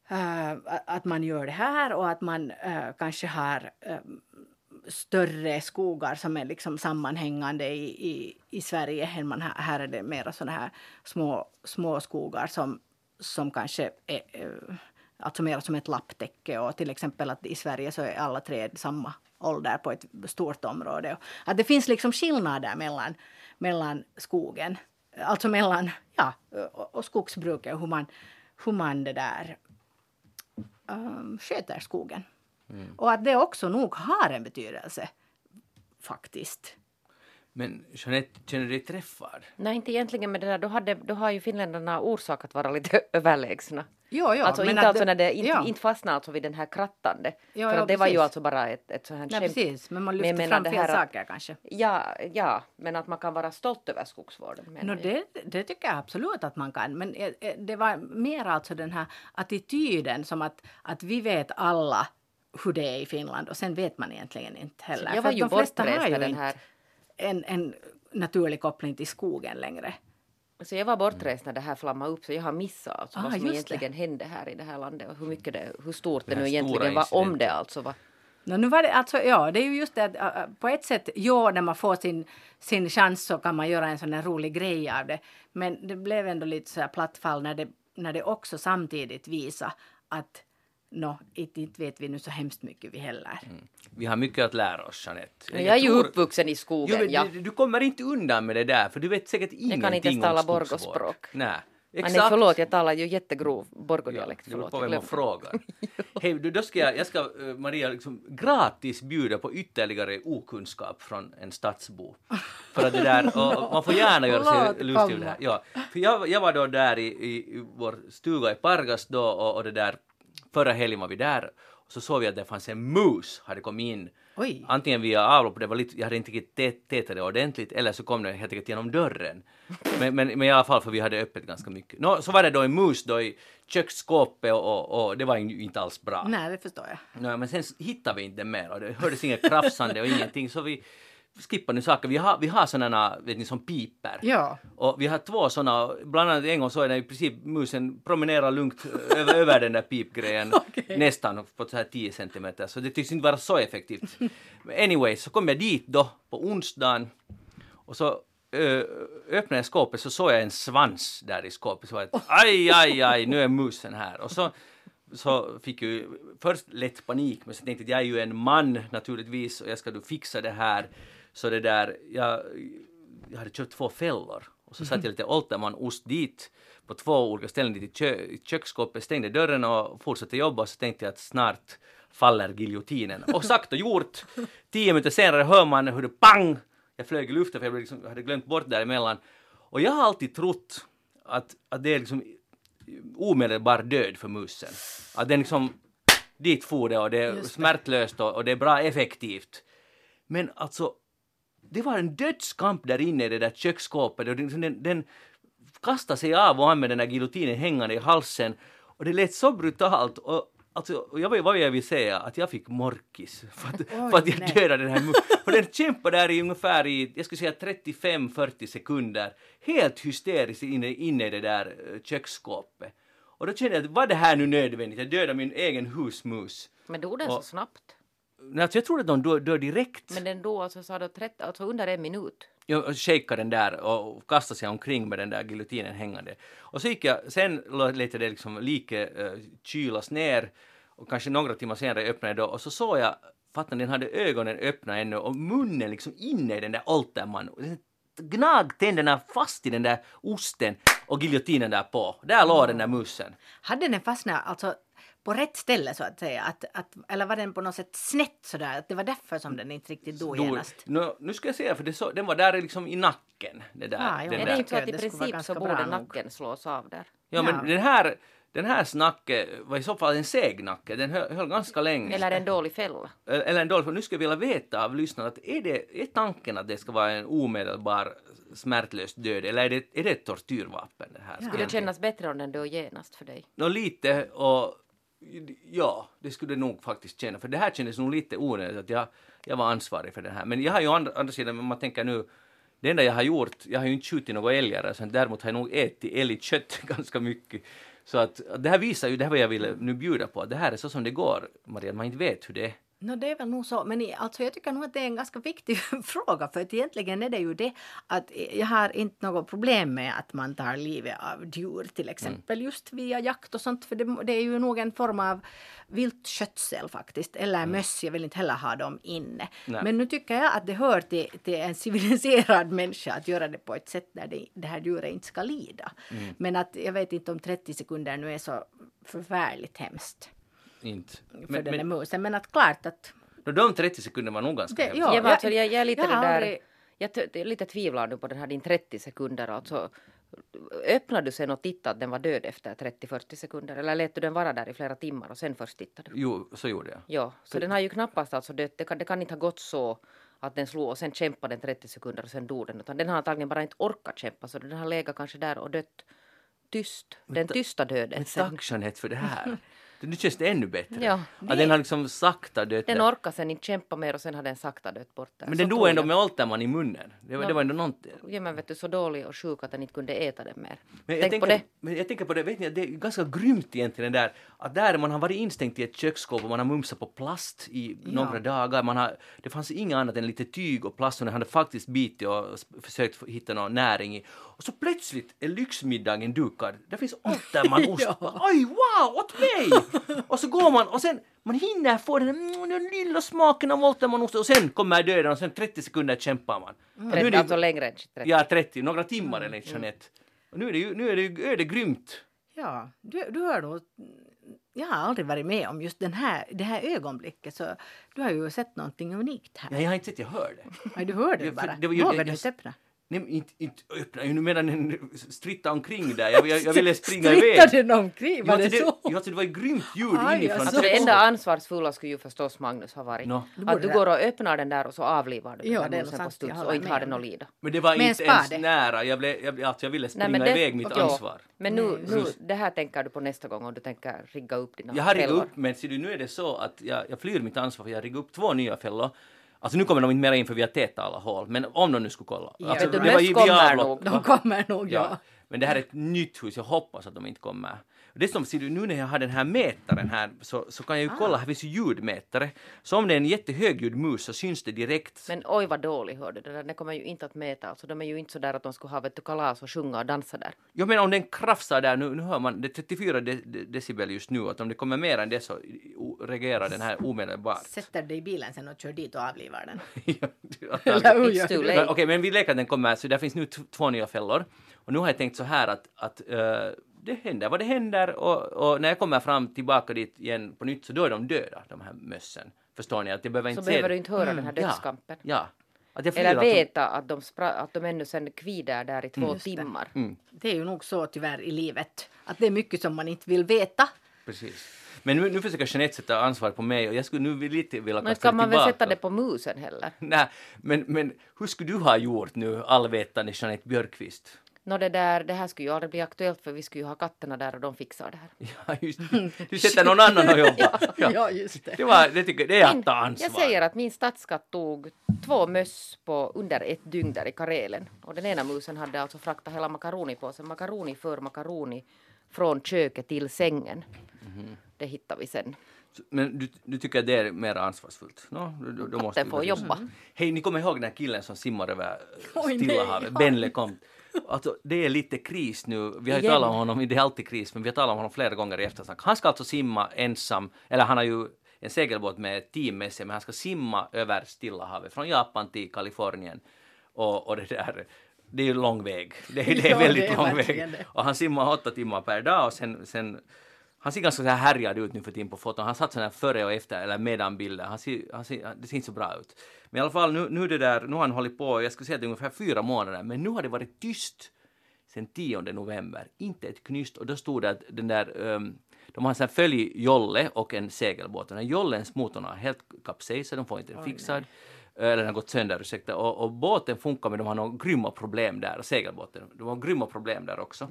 eh, att man gör det här och att man uh, kanske har eh, större skogar som är liksom sammanhängande i, i, i Sverige än man här, här är det mera sådana här små, små skogar som, som kanske är eh, alltså mer som ett lapptäcke och till exempel att i Sverige så är alla träd samma ålder på ett stort område. Och Att det finns liksom skillnader mellan, mellan skogen, alltså mellan ja, och, och skogsbruket och hur man, hur man det där um, sköter skogen. Och att det också nog har en betydelse, faktiskt. Men Jeanette, känner du dig träffad? Nej, inte egentligen med det där. Då, hade, då har ju finländarna orsak att vara lite överlägsna. Jo, jo, alltså men inte, att alltså när det, inte, ja. inte fastna alltså vid den här krattande. Ja, för ja, det var ju alltså bara ett, ett sånt här Nej, skämt. precis, men man Men lyfter menar fram det fel saker kanske. Ja, ja, men att man kan vara stolt över skogsvården. No, det, det tycker jag absolut att man kan. Men eh, eh, det var mer alltså den här attityden som att, att vi vet alla hur det är i Finland och sen vet man egentligen inte heller. Jag För var att ju de flesta har ju den inte här... en, en naturlig koppling till skogen längre. Så jag var bortrest när det här flammade upp så jag har missat alltså Ah, vad som egentligen hände här i det här landet och hur mycket det, hur stort det, här nu egentligen var, om det alltså var. No, nu var det, alltså, ja, det är ju just det att äh, på ett sätt, ja, när man får sin, sin chans så kan man göra en sån här rolig grej av det. Men det blev ändå lite så här platt fall när det, när det också samtidigt visar att no, inte, inte vet vi nu så hemskt mycket vi heller. Vi har mycket att lära oss, Jeanette. Men jag är ju tror- uppvuxen i Jo, skogen, men ja. du, du kommer inte undan med det där, för du vet säkert ingenting kan inte ens om tala skogsvård. borgospråk. Nej, exakt. nej, förlåt, jag talar ju jättegrov borgodialekt. Ja, det på jag vem man frågar. Hej, då ska jag, jag ska, eh, Maria, liksom gratis bjuda på ytterligare okunskap från en stadsbo. För att det där, och, och man får gärna göra sig lustig över det här. Ja, för jag, jag var då där i, i, i vår stuga i Pargas då och, och det där, förra helgen var vi där och så såg vi att det fanns en mus hade kommit in Oj. Antingen via avlopp, det var lite, jag hade inte riktigt tätat det ordentligt, eller så kom den helt enkelt genom dörren. Men, men, men i alla fall, för vi hade öppet ganska mycket. Nå, så var det då en mus då i köksskåpet och, och, och det var inte alls bra. Nej, det förstår jag. Nå, men sen hittade vi inte mer och det hördes inget krafsande och ingenting så vi skippade nu saker. Vi har, vi har sådana, vet ni, som piper. Ja. Och vi har två sådana, bland annat en gång så är det i princip musen promenerar lugnt över, över den där pipgrejen Okej. nästan på så här 10 centimeter så det tycks inte vara så effektivt. Anyway, så kom jag dit då på onsdagen och så ö, öppnade jag skåpet så såg jag en svans där i skåpet så var jag aj, aj, aj, nu är musen här. Och så så fick jag först lätt panik men så tänkte jag att jag är ju en man naturligtvis och jag ska då fixa det här. Så det där, jag, jag hade köpt två fällor och så satte jag lite Oltermann-ost dit på två olika ställen dit i, kö, i köksskåpet, stängde dörren och fortsatte jobba och så tänkte jag att snart faller giljotinen. Och sagt och gjort, tio minuter senare hör man hur det pang! Jag flög i luften för jag liksom, hade glömt bort däremellan. Och jag har alltid trott att, att det är liksom omedelbar död för musen. Att den liksom, dit for det och det är smärtlöst och, och det är bra effektivt. Men alltså, det var en dödskamp där inne i det där köksskåpet och den, den, den kastade sig av och an med den där giljotinen hängande i halsen och det lät så brutalt och Alltså, och jag, vet- vad jag vill säga, att jag fick morkis för att, Oj, för att jag nej. dödade den här musen. Och den kämpade där i ungefär i, jag skulle säga 35-40 sekunder, helt hysteriskt inne, inne i det där eh, köksskåpet. Och då kände jag att var det här nu nödvändigt? Jag dödade min egen husmus. Men dog den så snabbt? Alltså jag trodde att de dör, dör direkt. Men den dog alltså, sa du, 30, alltså under en minut? Jag shakade den där och kastade sig omkring med den där giljotinen hängande. Och så gick jag, sen lät jag det liksom like uh, kylas ner och kanske några timmar senare öppnade jag då och så såg jag, fattar den hade ögonen öppna ännu och munnen liksom inne i den där Den gnag tänderna fast i den där osten och giljotinen där på. Där låg den där musen. Hade den fastnat alltså på rätt ställe så att säga? Att, att, eller var den på något sätt snett sådär? Att det var därför som den inte riktigt dog Då- genast? nu, nu ska jag säga, för det så, den var där liksom i nacken. Det där, Ah, jo. den Är där. det inte så att i skulle princip så borde nog. nacken slås av där? Ja, men Ja. den här, den här snacket var i så fall en seg nacke. Den höll, höll ganska länge. Eller en dålig fälla? Eller en dålig, för nu ska jag vilja veta av lyssnarna, att är, det, är tanken att det ska vara en omedelbar smärtlös död eller är det, är det ett tortyrvapen? Det här? Skulle det kännas bättre om den dog genast för dig? Nå lite och ja, det skulle nog faktiskt känna. För det här kändes nog lite onödigt att jag, jag var ansvarig för det här. Men jag har ju andra, andra sidan, om man tänker nu, det enda jag har gjort, jag har ju inte skjutit några älgar, alltså, däremot har jag nog ätit älgkött ganska mycket. Så att det här visar ju det här vad jag ville nu bjuda på, det här är så som det går, Maria, man inte vet hur det är. No, det är väl nog så, men alltså, jag tycker nog att det är en ganska viktig fråga för att egentligen är det ju det att jag har inte något problem med att man tar livet av djur till exempel just via jakt och sånt för det, det är ju nog en form av viltskötsel faktiskt eller möss, jag vill inte heller ha dem inne. Nej. Men nu tycker jag att det hör till, till en civiliserad människa att göra det på ett sätt där det, det här djuret inte ska lida. Men att jag vet inte om 30 sekunder nu är så förfärligt hemskt Inte. för Men, den där men musen men att klart att nå, de 30 sekunderna var nog ganska Det- ja. Ja, men alltså, jag, jag är lite jag det där... aldrig- Jag lite tvivlar nu på den här din 30 sekunder. Alltså, öppnade du sen och tittade att den var död efter 30-40 sekunder? Eller lät du den vara där i flera timmar och sen först tittade du? Jo, så gjorde jag. Ja, så den har ju knappast alltså dött. Det kan, det kan inte ha gått så att den slog och sen kämpade den 30 sekunder och sen dog den. Utan den har antagligen bara inte orkat kämpa så den har legat kanske där och dött tyst. Den tysta döden. Men sen. tacksamhet för det här. Nu känns det ännu bättre. Ja, att den har liksom sakta dött. Den orkar sen inte kämpa mer och sen har den sakta dött bort. Men Så den dog ändå med Olterman i munnen. Det var, Nå. det var ändå någonting. Ja men vet du, så dålig och sjuk att den inte kunde äta den mer. Men jag, Tänk tänker, på det. men jag tänker på det, vet ni, det är ganska grymt egentligen där, att där man har varit instängd i ett köksskåp och man har mumsat på plast i några dagar, man har, det fanns inget annat än lite tyg och plast och den hade faktiskt bitit och försökt hitta någon näring i. Och så plötsligt är lyxmiddagen dukad, där finns Olterman-ost. Ja. Oj, wow, åt mig! Och så går man och sen, man hinner få den, mm, den lilla smaken av Olterman-ost och sen kommer döden och sen 30 sekunder kämpar man. Är 30, det- alltså längre än 30. Ja, 30, några timmar enligt Jeanette. Och nu är det ju, nu är det ju ödegrymt. Ja, du, du har nog... Jag har aldrig varit med om just den här, det här ögonblicket så du har ju sett någonting unikt här. Ja, jag har inte sett, jag hör det. Nej, du hörde Ja, det bara. det jag- du inte öppna? Nej, men inte, inte öppna ju medan den strittade omkring där. Jag, jag, jag ville springa Strittade iväg. den omkring? Jo, Var det det, så? jo, alltså, det var ett grymt ljud Aj, inifrån. alltså. Det enda ansvarsfulla skulle ju förstås Magnus ha varit. Borde Att du går och öppnar den där och så avlivar du Ja, den det är där musen nog på studs och inte har den att lida. Men det var Med en inte ens nära. Jag, blev, jag, alltså, jag ville springa men det- iväg mitt ja. ansvar. Men nu, Nej. nu, det här tänker du på nästa gång om du tänker rigga upp dina Jag har riggat fällor. upp, men ser du, nu är det så att jag, jag flyr mitt ansvar för jag har riggat upp två nya fällor. Alltså nu kommer de inte mera in för vi har tätat alla hål, men om de nu skulle kolla. Ja. Alltså, det var ju kommer nog. De kommer nog, ja. Ja, men det här är ett nytt hus, jag hoppas att de inte kommer. Dessutom ser du, nu när jag har den här mätaren här så, så kan jag ju Ah. kolla, här finns ju ljudmätare. Så om det är en jättehögljudd mus så syns det direkt. Men oj vad dålig hörde det där. Det kommer ju inte att mäta. Alltså, de är ju inte så där att de skulle ha vet du, kalas och sjunga och dansa där. Jag menar om den krafsar där, nu, nu hör man, det är 34 de, de, decibel just nu, att om det kommer mer än det så reagerar den här omedelbart. Sätter dig i bilen sen och kör dit och avlivar den. Du? late. Men, Okej, men vi leker att den kommer, så där finns nu två nya fällor. Och nu har jag tänkt så här att, att eh, det händer vad det händer och, och när jag kommer fram tillbaka dit igen på nytt så då är de döda, de här mössen. Förstår ni? Att jag behöver Så inte behöver se du inte höra den här Ja, dödskampen. Ja. Att jag flyr Eller veta att de, spra- att de ännu sen kvider där i två det. timmar. Mm, Det är ju nog så tyvärr i livet att det är mycket som man inte vill veta. precis. Men nu, nu försöker Jeanette sätta ansvar på mig och jag skulle nu lite vilja Men kasta ska man väl sätta det på musen heller? Nej, men, men hur skulle du ha gjort nu, allvetande Jeanette Björkqvist? Nå det där, det här skulle ju aldrig bli aktuellt för vi skulle ju ha katterna där och de fixar det här. Ja, just det. Du sätter någon annan att jobba. ja. just det. Det, var, det, tycker, det är att ta ansvar. Jag säger att min stadskatt tog två möss på under ett dygn där i Karelen. Och den ena musen hade alltså fraktat hela makaronipåsen. Makaroni för makaroni från köket till sängen. Mhm. Det hittar vi sen. Men du, du tycker att det är mer ansvarsfullt? No, då, då, då måste får jobba. Hej, ni kommer ihåg den här killen som simmar över Stilla havet? ja. Ben LeCompte. Alltså, det är lite kris nu. Vi har ju talat om honom, det är alltid kris, men vi har talat om honom flera gånger i eftersnack. Han ska alltså simma ensam, eller han har ju en segelbåt med ett team med sig, men han ska simma över Stilla havet från Japan till Kalifornien. Och, och det där, det är ju lång väg. Det, det är Ja, väldigt det är lång väg. det. Och han simmar åtta timmar per dag och sen, sen han ser ganska så här härjad ut nu för tiden på foton. Han satt sådana här före och efter eller medan bilder. Han ser, han ser, det ser inte så bra ut. Men i alla fall nu, nu det där, nu har han hållit på, jag skulle säga det är ungefär fyra månader, men nu har det varit tyst sen 10 november. Inte ett knyst och då stod det att den där um, de har en följjolle och en segelbåt. Den här jollens motorn har helt kapsejsat, de får inte den fixad. Eller den har gått sönder, ursäkta. Och, och båten funkar men de har några grymma problem där. Segelbåten, de har grymma problem där också.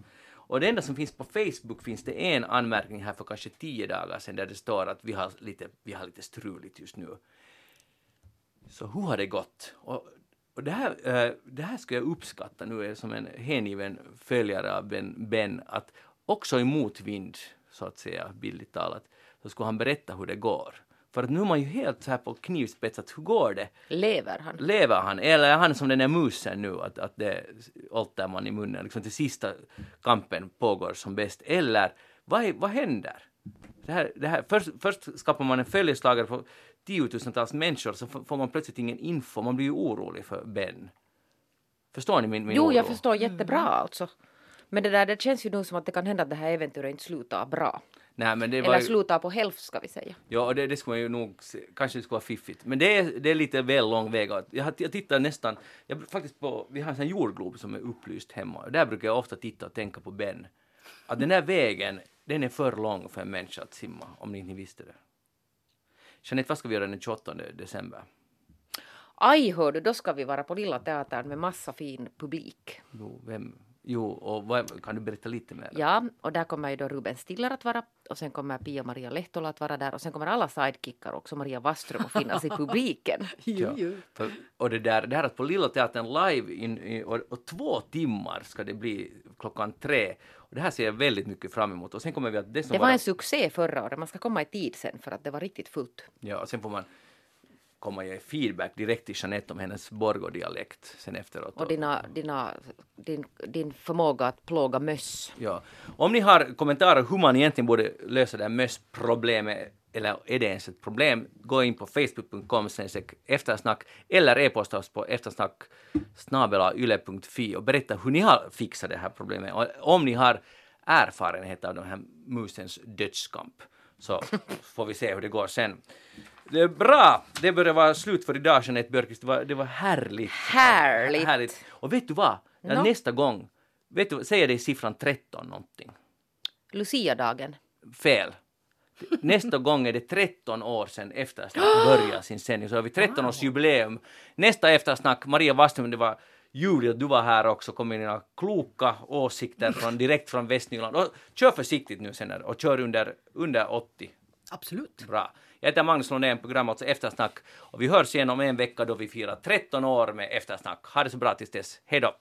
Och det enda som finns på Facebook finns det en anmärkning här för kanske tio dagar sedan där det står att vi har lite, vi har lite struligt just nu. Så hur har det gått? Och, och det, här, eh, det här skulle jag uppskatta nu eh, som en hängiven följare av Ben, ben att också i motvind, så att säga, bildligt talat, så skulle han berätta hur det går. För att nu är man ju helt så här på knivspetsat, hur går det? Lever han? Lever han? Eller är han som den där musen nu, att, att det åltar man i munnen, liksom till sista kampen pågår som bäst? Eller vad, vad händer? Det här, det här, först, först skapar man en följeslagare för tiotusentals människor, så får man plötsligt ingen info, man blir ju orolig för Ben. Förstår ni min, min Jo, oro? jag förstår jättebra alltså. Men det där, det känns ju nu som att det kan hända att det här äventyret inte slutar bra. Nej, men det var Eller ju, slutar på hälft ska vi säga. Ja, och det, det skulle man ju nog, se- kanske det skulle vara fiffigt. Men det är, det är lite väl lång väg. Jag, jag tittar nästan, jag, faktiskt på, vi har en här jordglob som är upplyst hemma. Där brukar jag ofta titta och tänka på Ben. Att den där vägen, den är för lång för en människa att simma, om ni inte visste det. Jeanette, vad ska vi göra den 28 december? Aj hör du, då ska vi vara på Lilla Teatern med massa fin publik. Jo, vem? Jo, och vad, kan du berätta lite mer? Ja, och där kommer ju då Ruben Stiller att vara och sen kommer Pia-Maria Lehtola att vara där och sen kommer alla sidekickar också Maria Waström att finnas i publiken. Ja, för, och det där, det här att på Lilla Teatern live in, i, och, och två timmar ska det bli klockan tre. Och det här ser jag väldigt mycket fram emot. Och sen kommer vi att det som Det var bara- en succé förra året, man ska komma i tid sen för att det var riktigt fullt. Ja, och sen får man komma ge feedback direkt till Jeanette om hennes Borgå-dialekt sen efteråt. Och dina, dina, din, din förmåga att plåga möss. Ja. Om ni har kommentarer hur man egentligen borde lösa det här mössproblemet eller är det ens ett problem, gå in på facebook.com eftersnack eller e-posta oss på eftersnack yle.fi och berätta hur ni har fixat det här problemet. Och om ni har erfarenhet av den här musens dödskamp så får vi se hur det går sen. Det är bra! Det börjar vara slut för idag Jeanette Björkqvist. Det var, det var härligt. Härligt. härligt. Och vet du vad? Nå? Nästa gång, vet du, säger det i siffran 13 någonting? Lucia-dagen. Fel. Nästa gång är det 13 år sedan Eftersnack började sin sändning, så har vi 13 års jubileum. Nästa Eftersnack, Maria Waström, det var Julia, du var här också, kom med dina kloka åsikter från, direkt från Västnyland. Och kör försiktigt nu sen och kör under, under 80. Absolut. Bra. Jag heter Magnus Lundén, programmet alltså Eftersnack. Och vi hörs igen om en vecka då vi firar 13 år med Eftersnack. Ha det så bra tills dess. Hej då!